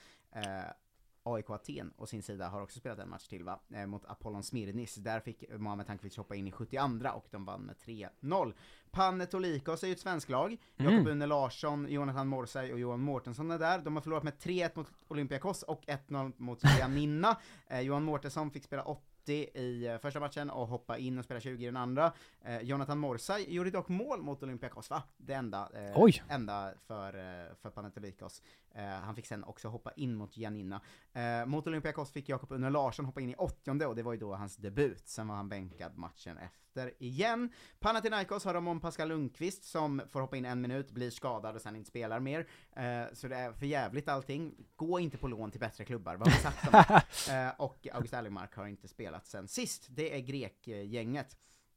AIK Aten å sin sida har också spelat en match till va, eh, mot Apollon Smirnis. Där fick Mohamed Tankovic hoppa in i 72 och de vann med 3-0. Panetolikos är ju ett svenskt lag. Mm. Jakob Une Larsson, Jonathan Morsay och Johan Mårtensson är där. De har förlorat med 3-1 mot Olympiakos och 1-0 mot Giannina. eh, Johan Mårtensson fick spela 80 i eh, första matchen och hoppa in och spela 20 i den andra. Eh, Jonathan Morsay gjorde dock mål mot Olympiakos va? Det enda, eh, enda för, eh, för Panetolikos. Eh, han fick sen också hoppa in mot Giannina. Eh, mot Olympiakos fick Jakob Une Larsson hoppa in i 80 och det var ju då hans debut. Sen var han bänkad matchen efter igen. Panathinaikos har om Pascal Lundqvist som får hoppa in en minut, blir skadad och sen inte spelar mer. Eh, så det är för jävligt allting. Gå inte på lån till bättre klubbar, vad har vi sagt om det? Och August Erlingmark har inte spelat sen sist. Det är grekgänget.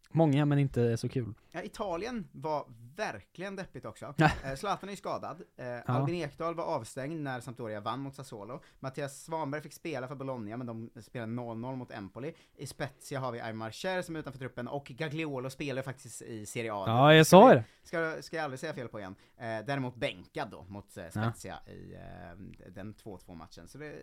Många men inte så kul. Ja, Italien var verkligen deppigt också. Ja. Eh, Zlatan är ju skadad, eh, Albin Ekdal var avstängd när Sampdoria vann mot Sassuolo, Mattias Svanberg fick spela för Bologna men de spelade 0-0 mot Empoli. I Spezia har vi Aymar Cher som är utanför truppen och Gagliolo spelar faktiskt i Serie A. Ja, jag sa det. Ska, ska jag aldrig säga fel på igen. Eh, däremot bänkad då mot eh, Spezia i eh, den 2-2 matchen. Så det,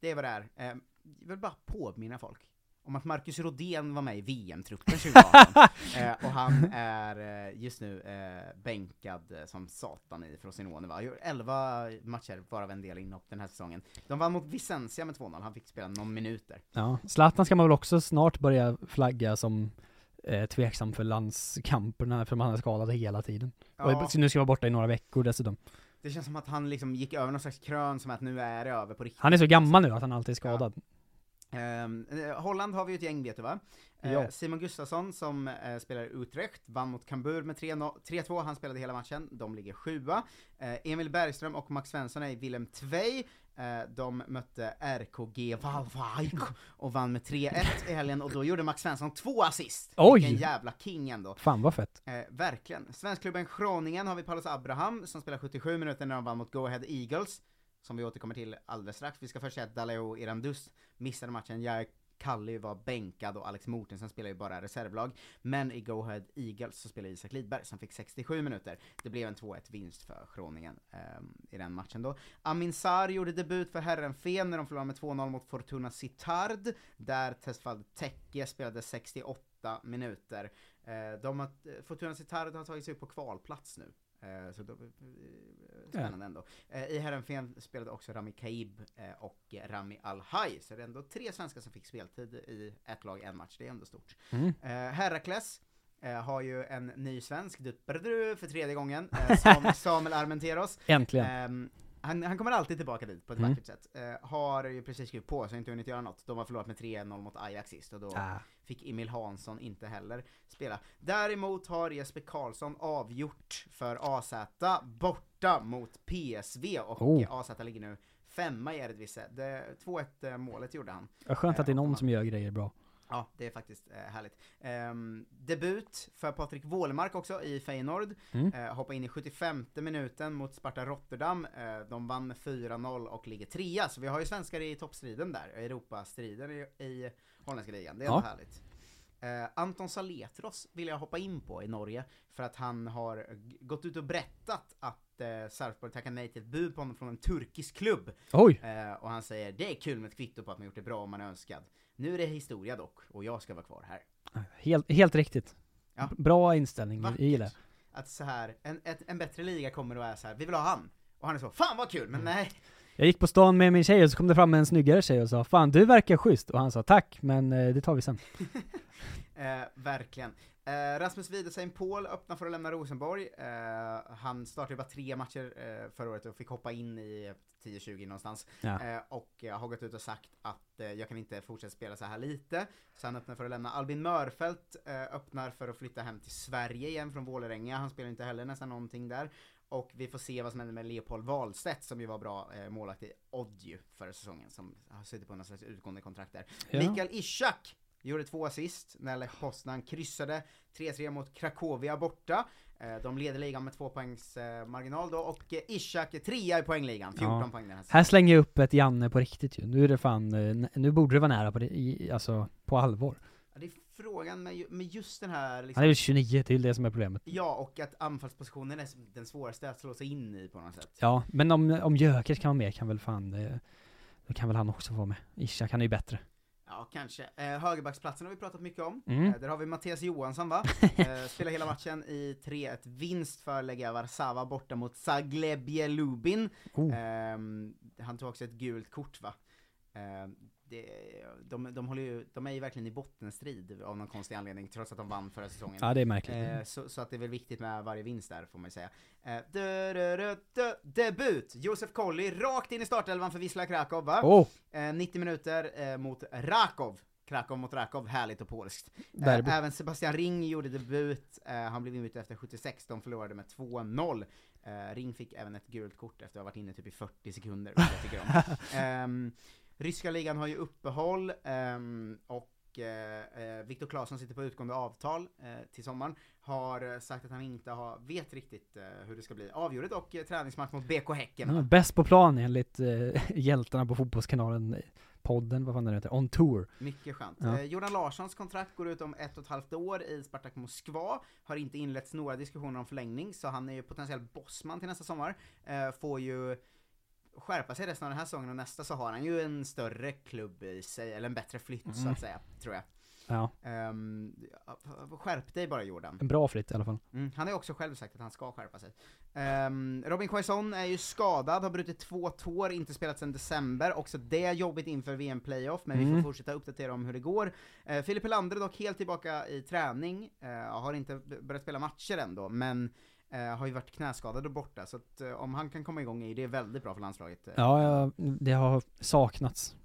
det är vad det är. Jag vill bara påminna folk om att Marcus Rodén var med i VM-truppen 2018. eh, och han är eh, just nu eh, bänkad eh, som satan i Frosinone va? Han gjorde 11 matcher, varav en del inhopp den här säsongen. De vann mot Vicentia med 2-0, han fick spela någon minuter. Ja, Zlatan ska man väl också snart börja flagga som eh, tveksam för landskamperna, för man är skadad hela tiden. Ja. Och nu ska vara borta i några veckor dessutom. Det känns som att han liksom gick över någon slags krön, som att nu är det över på riktigt. Han är så gammal nu att han alltid är skadad. Ehm, eh, Holland har vi ju ett gäng vet du va? Eh. Simon Gustafsson som eh, spelar Utrecht, vann mot Cambuur med 3-0 3-2, han spelade hela matchen, de ligger sjua. Eh, Emil Bergström och Max Svensson är i Willem Tvei, eh, de mötte RKG Valvik och vann med 3-1 i helgen, och då gjorde Max Svensson två assist! Oj! Vilken jävla king ändå! Fan vad fett. Eh, verkligen. Svenskklubben Groningen har vi Paulus Abraham som spelar 77 minuter när de vann mot Go Ahead Eagles, som vi återkommer till alldeles strax. Vi ska först säga att Daleo Irandus missade matchen, Jag Kalli var bänkad och Alex Mortensen spelar ju bara reservlag. Men i Go Ahead Eagles så spelar Isak Lidberg som fick 67 minuter. Det blev en 2-1 vinst för Groningen ehm, i den matchen då. Amin Sarr gjorde debut för Herrenfen när de förlorade med 2-0 mot Fortuna Sittard, där Tesfald Tekke spelade 68 minuter. Eh, de har, Fortuna Sittard har tagit sig upp på kvalplats nu. Eh, Så då, eh, spännande ändå. Eh, I Herrenfen spelade också Rami Kaib eh, och Rami Al-Haj, så det är ändå tre svenskar som fick speltid i ett lag, en match, det är ändå stort. Mm. Eh, Herakles eh, har ju en ny svensk, för tredje gången, eh, Sam, Samuel Armenteros. Äntligen. Han, han kommer alltid tillbaka dit på ett Mm. vackert sätt. Eh, har ju precis skrivit på, så inte hunnit göra något. De har förlorat med 3-0 mot Ajax sist, och då Ah. fick Emil Hansson inte heller spela. Däremot har Jesper Karlsson avgjort för AZ borta mot PSV, och Oh. AZ ligger nu femma i Eredivisie. Det- 2-1 eh, målet gjorde han. Skönt att det är någon som gör grejer bra. Ja, det är faktiskt eh, härligt. Ehm, debut för Patrik Wålemark också i Feyenoord. Mm. Eh, hoppa in i 75 minuten mot Sparta Rotterdam. Eh, de vann med 4-0 och ligger trea, så vi har ju svenskar i toppstriden där, Europastriden i, i holländska ligan. Det är Ja. ändå härligt. Eh, Anton Saletros vill jag hoppa in på i Norge, för att han har gått ut och berättat att eh, Sarpsborg tackar nej till ett bud på honom från en turkisk klubb. Oj. Eh, och han säger det är kul med ett kvitto på att man gjort det bra om man är önskad. Nu är det historia dock, och jag ska vara kvar här. Helt, helt riktigt. Ja. Bra inställning, jag Vackert. gillar det. Att så här, en, ett, en bättre liga kommer och är så här, vi vill ha han. Och han är så, fan vad kul, men nej. Jag gick på stan med min tjej och så kom det fram en snyggare tjej och sa 'Fan du verkar schysst' och han sa 'Tack, men eh, det tar vi sen' Eh, verkligen. Eh, Rasmus Wiedesheim Paul öppnar för att lämna Rosenborg. Eh, han startade bara tre matcher eh, förra året och fick hoppa in i 10-20 någonstans. Ja. Eh, och har gått ut och sagt att eh, jag kan inte fortsätta spela så här lite. Så han öppnar för att lämna. Albin Mörfelt eh, öppnar för att flytta hem till Sverige igen från Vålerenga. Han spelar inte heller nästan någonting där. Och vi får se vad som händer med Leopold Wahlstedt som ju var bra eh, målvakt i Oddju förra säsongen, som har suttit på någon slags utgående kontrakt där. Ja. Mikael Ishak gjorde två assist när Lech Poznan kryssade 3-3 mot Cracovia borta. Eh, De leder ligan med två poängs eh, marginal då, och eh, Ishak är trea i poängligan, 14 Ja. poäng den här Här slänger jag upp ett Janne på riktigt ju. Nu är det fan, nu borde det vara nära på det, i, alltså på allvar. Ja, det är frågan med, med just den här liksom, Han är väl 29, det är det som är problemet. Ja, och att anfallspositionen är den svåraste att slå sig in i på något sätt. Ja, men om, om Jökers kan vara med kan väl fan, eh, då kan väl han också få vara med. Ishak, han är ju bättre. Ja, kanske. Eh, högerbacksplatsen har vi pratat mycket om. Mm. Eh, där har vi Mattias Johansson va? eh, spelar hela matchen i 3-1 vinst för Legia Warszawa borta mot Zagłębie Lubin. Oh. Ehm, han tog också ett gult kort va? Ehm, det, de, de, håller ju, de är ju verkligen i bottenstrid av någon konstig anledning, trots att de vann förra säsongen. Ja, det är märkligt. Eh, så, så att det är väl viktigt med varje vinst där, får man ju säga. Eh, dö, dö, dö, debut! Josef Colley rakt in i startelvan för Wisla Krakow va? Oh. Eh, 90 minuter eh, mot Rakov. Krakow mot Rakov, härligt och polskt. Eh, även Sebastian Ring gjorde debut, eh, han blev inbytt efter 76, de förlorade med 2-0. Eh, Ring fick även ett gult kort efter att ha varit inne typ i 40 sekunder, vilket jag tycker om. Ehm, ryska ligan har ju uppehåll, ehm, och eh, eh, Viktor Claesson sitter på utgående avtal eh, till sommaren, har sagt att han inte har, vet riktigt hur det ska bli avgjort och eh, träningsmatch mot BK Häcken. Ja, bäst på plan enligt eh, hjältarna på Fotbollskanalen, podden, vad fan den heter, On Tour. Mycket skönt. Ja. Eh, Jordan Larssons kontrakt går ut om ett och ett halvt år i Spartak Moskva, har inte inletts några diskussioner om förlängning, så han är ju potentiell bossman till nästa sommar. Eh, får ju skärpa sig resten av den här säsongen och nästa så har han ju en större klubb i sig, eller en bättre flytt så Mm. att säga, tror jag. Ja. Ehm, skärp dig bara Jordan. En bra flytt i alla fall. Mm, han har ju också själv sagt att han ska skärpa sig. Ehm, Robin Quaison är ju skadad, har brutit två tår, inte spelat sedan december, också det jobbigt inför VM-playoff, men vi Mm. får fortsätta uppdatera om hur det går. Uh, Filip Helander dock helt tillbaka i träning, eh, har inte börjat spela matcher ändå, men har ju varit knäskadad och borta, så att eh, om han kan komma igång är det väldigt bra för landslaget. Ja, ja, det har saknats.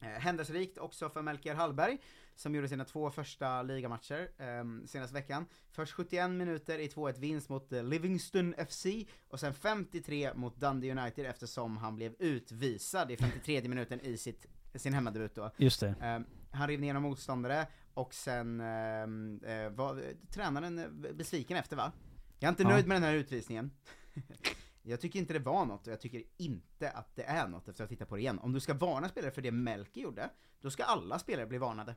Eh, Händelserikt också för Melker Hallberg, som gjorde sina två första ligamatcher eh, senaste veckan. Först 71 minuter i 2-1 vinst mot eh, Livingston FC, och sen 53 mot Dundee United eftersom han blev utvisad i 53 minuten i sitt, sin hemmadebut då. Just det. Eh, han rev ner några motståndare, och sen eh, eh, var tränaren eh, besviken efter va? Jag är inte Ja. nöjd med den här utvisningen. Jag tycker inte det var något, och jag tycker inte att det är något efter att titta på det igen. Om du ska varna spelare för det Melker gjorde, då ska alla spelare bli varnade.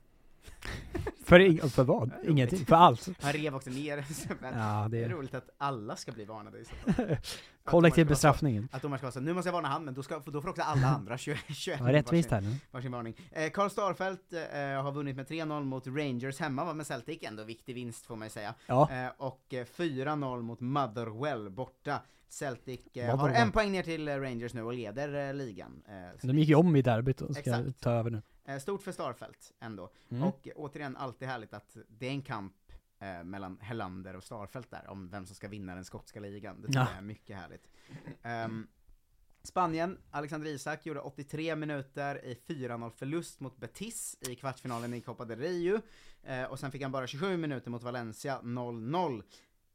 För, ing- för vad? Roligt. Ingenting? För allt? Han rev också ner, Ja, det är roligt att alla ska bli varnade i så fall. Kollektiv domaren ska vara så- bestraffning. Att domaren ska vara så, nu måste jag varna han, men då, ska, då får också alla andra 21, 21 Ja, rättvist varsin- här nu. varsin varning. Eh, Karl Starfelt eh, har vunnit med 3-0 mot Rangers hemma, va, med Celtic, ändå viktig vinst får man ju säga. Ja. Eh, och eh, 4-0 mot Motherwell borta. Celtic eh, har en poäng ner till eh, Rangers nu och leder eh, ligan. Eh, De gick ju om i derbyt och ska Exakt. ta över nu. Stort för Starfelt ändå. Mm. Och återigen, alltid härligt att det är en kamp eh, mellan Hellander och Starfelt där, om vem som ska vinna den skotska ligan. Det tror Ja. jag är mycket härligt. Ehm, Spanien, Alexander Isak gjorde 83 minuter i 4-0 förlust mot Betis i kvartsfinalen i Copa del Rio. Eh, och sen fick han bara 27 minuter mot Valencia 0-0.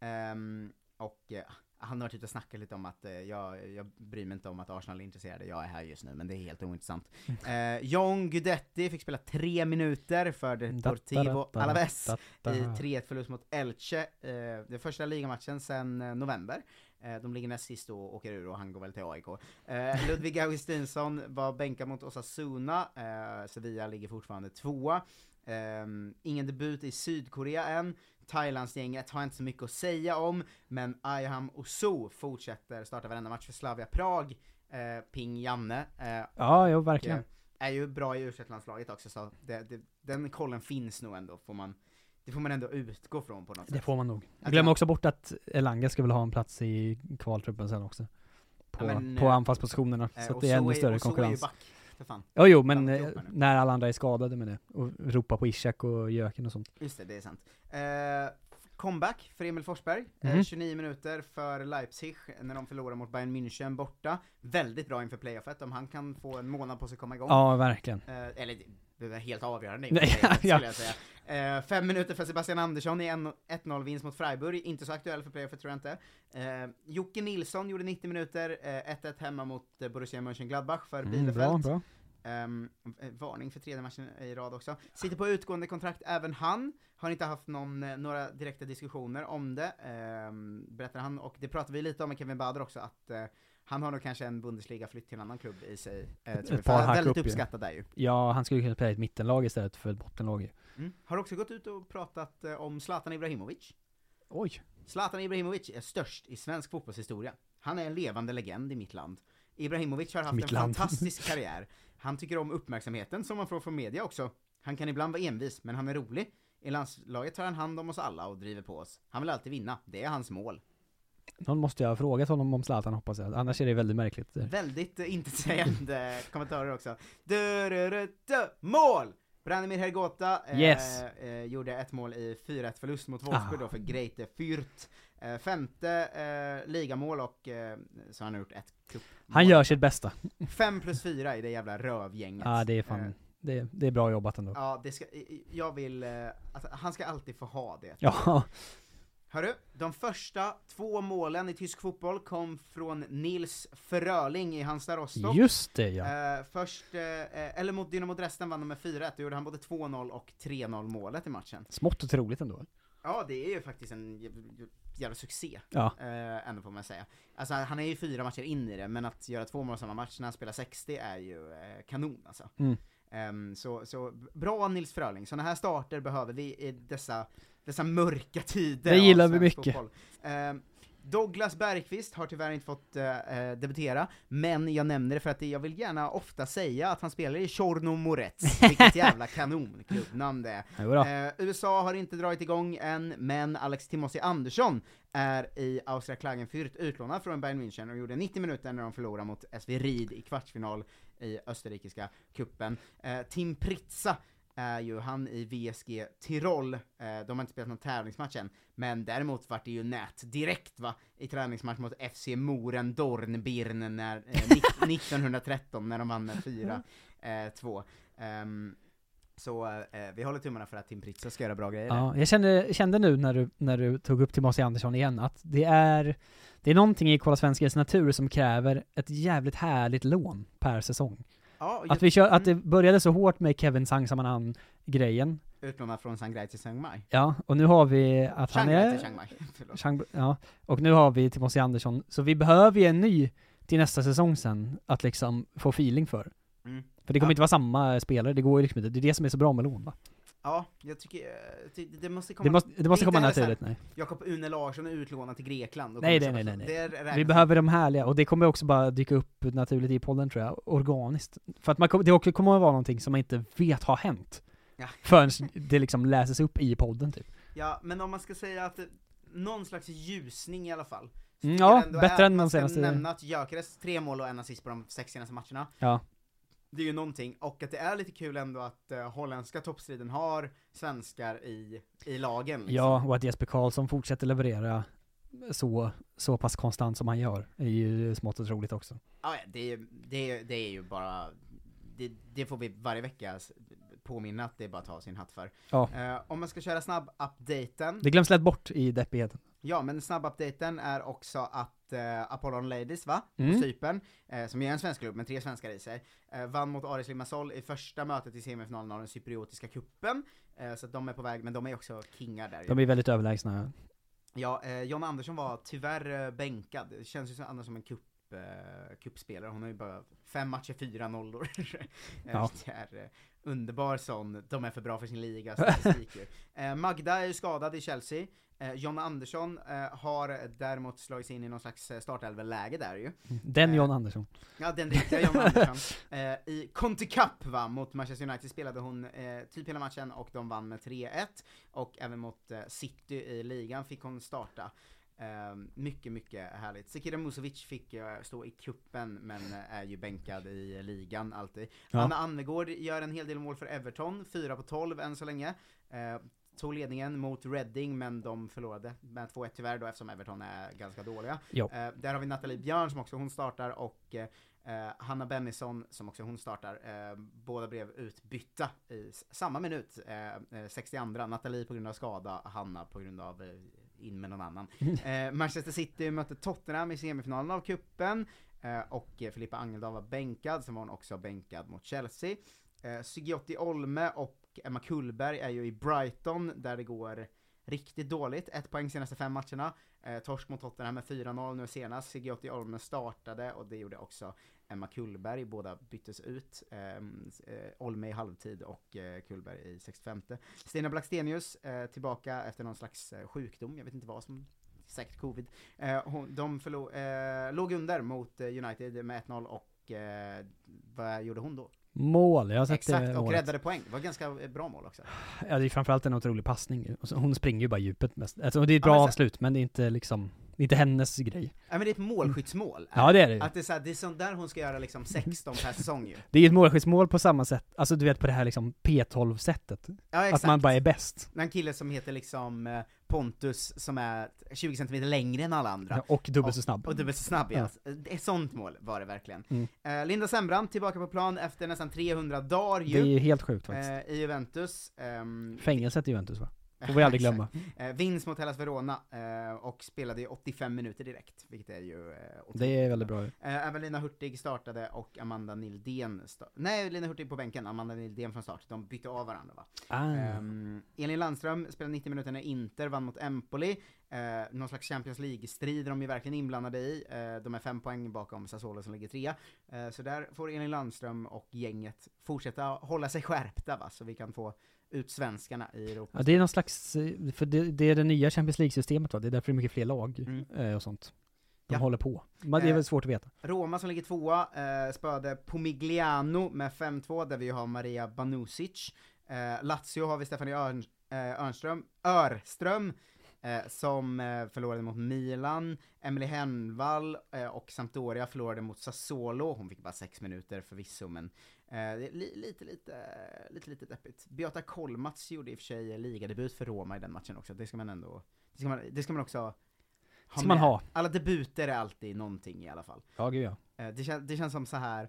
Ehm, och eh, han har varit ute och snackat lite om att eh, jag, jag bryr mig inte om att Arsenal är intresserade, jag är här just nu, men det är helt ointressant. Eh, John Guidetti fick spela tre minuter för Deportivo Alaves i 3-1 förlust mot Elche, eh, det första ligamatchen sedan eh, november. Eh, de ligger näst sist och åker ur och han går väl till AIK. Eh, Ludvig Augustinsson var bänkad mot Osasuna, eh, Sevilla ligger fortfarande tvåa. Ehm, ingen debut i Sydkorea än, Thailandsgänget har jag inte så mycket att säga om, men Ayham Osu fortsätter starta varenda match för Slavia Prag, eh, Ping Janne. Eh, Ja, jo, och, verkligen. eh, är ju bra i u landslaget också, så det, det, den kollen finns nog ändå, får man, det får man ändå utgå från på något sätt. Det får man nog. Att man- också bort att Elanga ska väl ha en plats i kvaltruppen sen också. På, Ja, men, på eh, anfallspositionerna, eh, så att och det är ännu är- större är konkurrens. back, för fan. Jo, jo, men eh, när alla andra är skadade med det, och ropar på Ishak och Jöken och sånt. Just det, det är sant. Eh, comeback för Emil Forsberg, eh, Mhm. 29 minuter för Leipzig när de förlorar mot Bayern München borta. Väldigt bra inför playoffet, om han kan få en månad på sig att komma igång. Ja, verkligen. Eh, eller det är helt avgörande Nej, ja. skulle jag säga. Eh, fem minuter för Sebastian Andersson i en 1-0 vinst mot Freiburg, inte så aktuell för playoffet tror jag inte. Eh, Jocke Nilsson gjorde 90 minuter, eh, 1-1 hemma mot eh, Borussia Mönchengladbach för Mm, Bielefeld. bra, bra. Eh, varning för tredje matchen i rad också. Sitter på utgående kontrakt även han, har inte haft någon, eh, några direkta diskussioner om det, ehm, berättar han, och det pratade vi lite om med Kevin Bader också, att eh, han har nog kanske en Bundesliga-flytt till en annan klubb i sig, eh, tror Ett par han är hack väldigt upp ju. uppskattad där ju. Ja, han skulle kunna spela i ett mittenlag istället för ett bottenlag ju. Mm. Har också gått ut och pratat eh, om Zlatan Ibrahimovic. Oj. Zlatan Ibrahimovic är störst i svensk fotbollshistoria. Han är en levande legend i mitt land. Ibrahimovic har haft Mitt en land. fantastisk karriär. Han tycker om uppmärksamheten som man får från media också. Han kan ibland vara envis, men han är rolig. I landslaget tar han hand om oss alla och driver på oss. Han vill alltid vinna, det är hans mål. Någon måste jag ha frågat honom om Zlatan hoppas jag, annars är det väldigt märkligt. Väldigt eh, intetsägande kommentarer också. Du, du, du, du, mål! Branimir Hergota eh, Yes. eh, gjorde ett mål i 4-1 förlust mot Wolfsburg Ah. då för Greite Fürth. Eh, femte eh, ligamål och eh, så han har gjort ett cup. Han gör sitt bästa. Fem plus fyra i det jävla rövgänget. Ja, det är fan, Eh, det, det är bra jobbat ändå. ja, det ska, jag vill, eh, alltså, han ska alltid få ha det. Ja. Hörru, de första två målen i tysk fotboll kom från Nils Fröling i Halmstad Rostock. Just det, ja. Eh, först, eh, eller mot Dynamo Dresden vann de med 4-1, då gjorde han både 2-0 och 3-0 målet i matchen. Smått otroligt ändå. Ja, det är ju faktiskt en jä- jävla succé, Ja. eh, ändå får man säga. Alltså han är ju fyra matcher in i det, men att göra två mål samma match när han spelar 60 är ju eh, kanon alltså. Mm. Ehm, så, så bra Nils Fröling, sådana här starter behöver vi i dessa, dessa mörka tider Det gillar vi mycket. Ehm, Douglas Bergqvist har tyvärr inte fått eh, debutera, men jag nämner det för att jag vill gärna ofta säga att han spelar i Tjorno Morets, vilket jävla kanonklubbnamn det är. Eh, USA har inte dragit igång än, men Alex Timossi Andersson är i Austria Klagenfurt utlånad från Bayern München och gjorde 90 minuter när de förlorade mot SV Ried i kvartsfinal i österrikiska kuppen. Eh, Tim Pritza är ju han i VSG Tirol, eh, de har inte spelat någon tävlingsmatch än, men däremot vart det ju nät direkt va, i träningsmatch mot FC Moren Dornbirn när, eh, nitt- 1913 när de vann med 4-2. Ehm, så eh, vi håller tummarna för att Tim Pritza ska göra bra grejer. Ja, jag kände, kände nu när du, när du tog upp Timothy Andersson igen att det är, det är någonting i Kolla Svenskans natur som kräver ett jävligt härligt lån per säsong. Ja, Att vi kör, att det började så hårt med Kevin Sangsaman grejen Utlånad från Sangrai till Chiang Mai. Ja, och nu har vi att han Shanghai är... till Chiang Mai, förlåt. Chiang- ja, och nu har vi Timothy Andersson, så vi behöver ju en ny till nästa säsong sen, att liksom få feeling för. Mm. För det kommer Ja. inte vara samma spelare, det går ju liksom inte, det är det som är så bra med lån va? Ja, jag tycker, eh, det, måste komma... Det måste- det måste komma naturligt, nej. Jakob Une Larsson är utlånad till Grekland. Nej, nej, nej, nej, nej. Vi behöver de härliga, och det kommer också bara dyka upp naturligt i podden tror jag, organiskt. För att man det också kommer att vara någonting som man inte vet har hänt. Ja. Förrän det liksom läses upp i podden typ. Ja, men om man ska säga att det, någon slags ljusning i alla fall. Mm, ja, bättre är än att man de ska senaste- nämna att Gyökeres tre mål och en assist på de sex senaste matcherna. Ja. Det är ju någonting, och att det är lite kul ändå att uh, holländska toppstriden har svenskar i, i lagen. Liksom. Ja, och att Jesper Karlsson fortsätter leverera så, så pass konstant som han gör, är ju smått otroligt också. Ja, det, det, det är ju bara, det, det får vi varje vecka påminna att det är bara att ta sin hatt för. Ja. Eh, om man ska köra snabb-updaten. Det glöms lätt bort i deppigheten. Ja, men snabb-updaten är också att eh, Apollon Ladies, va? Mm. På Cypern, eh, som är en svensk klubb med tre svenskar i sig, eh, vann mot Aris Limassol i första mötet i semifinalen av den cypriotiska kuppen. Eh, så att de är på väg, men de är också kingar där. De är väldigt överlägsna. Ja, eh, John Andersson var tyvärr eh, bänkad. Det känns ju annars som en kupp, eh, kuppspelare. Hon har ju bara fem matcher, fyra nollor. Eh, Ja. Det är eh, underbar sån, de är för bra för sin liga eh, Magda är ju skadad i Chelsea. Eh, John Andersson eh, har däremot slagit sig in i någon slags startelveläge där ju. Den John Andersson. Ja, den riktiga John Andersson. I Conti Cup va, mot Manchester United spelade hon typ hela matchen och de vann med 3-1. Och även mot City i ligan fick hon starta. Eh, mycket, mycket härligt. Sekira Musovic fick eh, stå i kuppen men är ju bänkad i ligan alltid. Ja. Anna Annegård gör en hel del mål för Everton, 4 på 12 än så länge. Eh, tog ledningen mot Reading men de förlorade med 2-1 tyvärr då eftersom Everton är ganska dåliga. Eh, där har vi Nathalie Björn som också hon startar och eh, Hanna Bennison som också hon startar. Båda blev utbytta i samma minut, eh, eh, 62 Nathalie på grund av skada, Hanna på grund av eh, in med någon annan. Eh, Manchester City mötte Tottenham i semifinalen av kuppen. Eh, och Filippa Angeldal var bänkad, sen var hon också bänkad mot Chelsea. Eh, Sigiotti Olme och Emma Kullberg är ju i Brighton, där det går riktigt dåligt. Ett poäng senaste fem matcherna. Eh, torsk mot Tottenham med 4-0 nu senast. Sigiotti Olme startade och det gjorde också Emma Kullberg. Båda byttes ut. Ehm, eh, Olme i halvtid och eh, Kullberg i 65. Stina Blackstenius eh, tillbaka efter någon slags eh, sjukdom, jag vet inte vad som Säkert covid. Eh, hon, de förlo- eh, låg under mot eh, United med 1-0 och eh, vad gjorde hon då? Mål, jag har sett Exakt, det och målet. räddade poäng. Det var ganska eh, bra mål också. Ja, det är framförallt en otrolig passning. Och Hon springer ju bara djupet mest. Alltså, det är ett Ja, bra så- avslut, men det är inte liksom, inte hennes grej. Ja men det är ett målskyttsmål. Ja, det är det. Att det är, så här, det är sånt där hon ska göra liksom 16 per säsong ju. Det är ett målskyddsmål på samma sätt, alltså du vet på det här liksom P12-sättet. Ja, att exakt. man bara är bäst. En kille som heter liksom eh, Pontus, som är 20 cm längre än alla andra. Ja, och dubbelt så snabb. Och, och dubbelt så snabb, ja. Ja. Det är sånt mål var det verkligen. Mm. Eh, Linda Sembrant tillbaka på plan efter nästan 300 dagar ju. Det är ju helt sjukt faktiskt. Eh, I Juventus. ehm, Fängelset i Juventus va? Får vi aldrig glömma. Eh, vinst mot Hellas Verona, eh, och spelade i 85 minuter direkt, vilket är ju eh. Det är väldigt bra. Eh, även Lina Hurtig startade och Amanda Nildén, nej Lina Hurtig på bänken, Amanda Nildén från start. De bytte av varandra va? Ah. Ehm, Elin Landström spelade 90 minuter när Inter vann mot Empoli. Eh, någon slags Champions League-strid är de ju verkligen inblandade i. Eh, de är fem poäng bakom Sassuolo som ligger trea. Eh, så där får Elin Landström och gänget fortsätta hålla sig skärpta va, så vi kan få ut svenskarna i Europa. Ja, det är någon slags, eh, för det, det är det nya Champions League-systemet va? Det är därför det är mycket fler lag eh, och sånt. De Ja. håller på. Men det är Eh, väl svårt att veta. Roma som ligger tvåa eh, spöade Pomigliano med 5-2, där vi har Maria Banusic. Eh, Lazio har vi Stefanie Örn, eh, Örnström, Örström, eh, som eh, förlorade mot Milan. Emily Henvall eh, och Sampdoria förlorade mot Sassuolo. Hon fick bara sex minuter förvisso, men eh, det är li, lite, lite, lite, lite deppigt. Beata Kolmats gjorde i och för sig ligadebut för Roma i den matchen också. Det ska man ändå, det ska man, det ska man också ha Ska man med. ha. Alla debuter är alltid någonting i alla fall. Ja, gud ja. Eh, Det, kän, det känns som så här.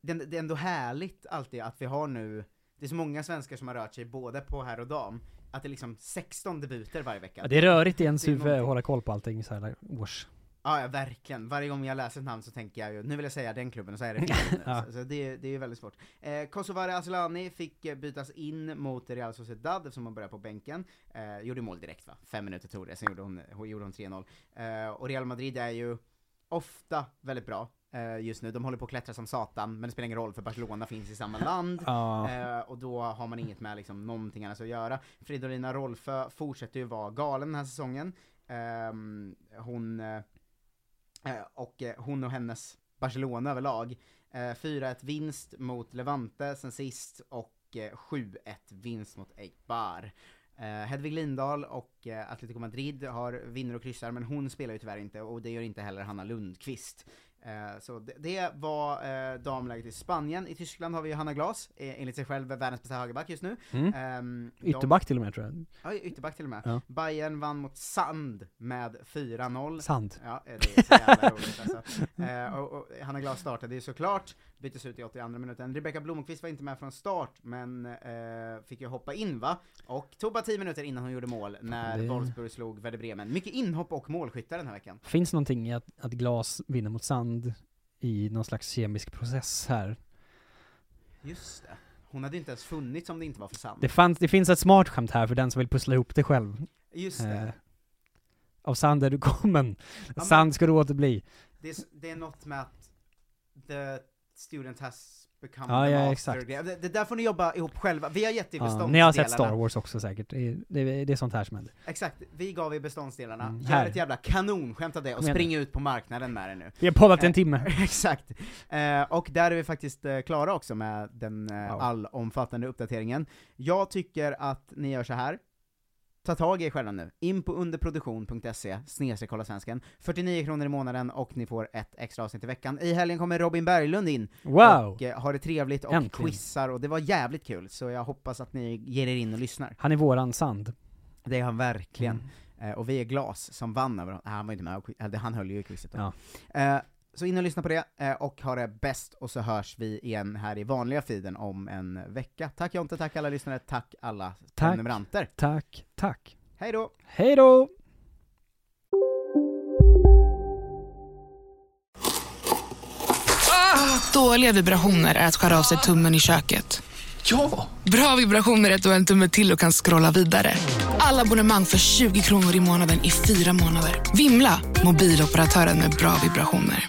Det, det är ändå härligt alltid att vi har nu, det är så många svenskar som har rört sig både på herr och dam, att det är liksom 16 debuter varje vecka. ja det är rörigt i ens huvud att hålla koll på allting så här års. Ja, ja, verkligen. Varje gång jag läser ett namn så tänker jag ju, nu vill jag säga den klubben och så är det. Ja. så, så det, det är ju väldigt svårt. Eh, Kosovare Asllani fick eh, bytas in mot Real Sociedad eftersom hon började på bänken. Eh, gjorde mål direkt va? Fem minuter tog det, sen gjorde hon, hon, gjorde hon 3-0. Eh, och Real Madrid är ju ofta väldigt bra eh, just nu. De håller på att klättra som satan, men det spelar ingen roll för Barcelona finns i samma land. Ja. Eh, och då har man inget med liksom någonting annat att göra. Fridolina Rolfö fortsätter ju vara galen den här säsongen. Ehm, hon, eh, Eh, och eh, hon och hennes Barcelona överlag. Eh, 4-1 vinst mot Levante sen sist och 7-1 vinst mot Eibar. Hedvig Lindahl och Atletico Madrid har vinner och kryssar, men hon spelar ju tyvärr inte, och det gör inte heller Hanna Lundqvist. Eh, så det, det var eh, damläget i Spanien. I Tyskland har vi ju Hanna Glas, eh, enligt sig själv världens bästa högerback just nu. Mm. Ehm, de- Ytterback till och med tror jag. Ja, ytterback till och med. Ja. Bayern vann mot Sand med 4-0. Sand. Ja, det är så jävla roligt alltså. Och, och Hanna Glas startade ju såklart, byttes ut i 82 minuten. Rebecka Blomqvist var inte med från start, men eh, fick ju hoppa in va? Och tog bara 10 minuter innan hon gjorde mål, när det- Wolfsburg slog Werder Bremen. Mycket inhopp och målskyttar den här veckan. Finns någonting i att, att glas vinner mot sand i någon slags kemisk process här? Just det. Hon hade inte ens funnits om det inte var för Sand. Det, fanns, det finns ett smart skämt här för den som vill pussla ihop det själv. Just det. Eh, av sand är du kommen, men- sand ska du återbli. Det är, det är något med att the student has become Ja, the ja, master. exakt. Det, det där får ni jobba ihop själva. Vi har gett er Ja, beståndsdelarna. ni har sett Star Wars också säkert, det är, det det är sånt här som händer. Exakt, vi gav er beståndsdelarna. Mm, Gör ett jävla kanonskämt av det och spring ut på marknaden med det nu. Vi har poddat en Eh, timme. Exakt. Eh, och där är vi faktiskt eh, klara också med den eh, allomfattande uppdateringen. Jag tycker att ni gör så här. Ta tag i er själva nu. In på underproduktion.se, snedstreck kolla svensken. 49 kronor i månaden och ni får ett extra avsnitt i veckan. I helgen kommer Robin Berglund in Wow! och eh, har det trevligt och Äntligen. quizar och det var jävligt kul, så jag hoppas att ni ger er in och lyssnar. Han är våran sand. Det är han verkligen. Mm. Eh, och vi är Glas som vann över honom. Nej, han var inte med, han höll ju i quizet då. Ja. Eh, så in och lyssna på det, eh, och ha det bäst, och så hörs vi igen här i vanliga feeden om en vecka. Tack Jonte, tack alla lyssnare, tack alla Tack. prenumeranter. Tack, tack. Hej då! Hej då! Dåliga vibrationer är att skära av sig tummen i köket. Ja! Bra vibrationer är att du har en tumme till och kan scrolla vidare. Alla abonnemang för 20 kronor i månaden i fyra månader. Vimla! Mobiloperatören med bra vibrationer.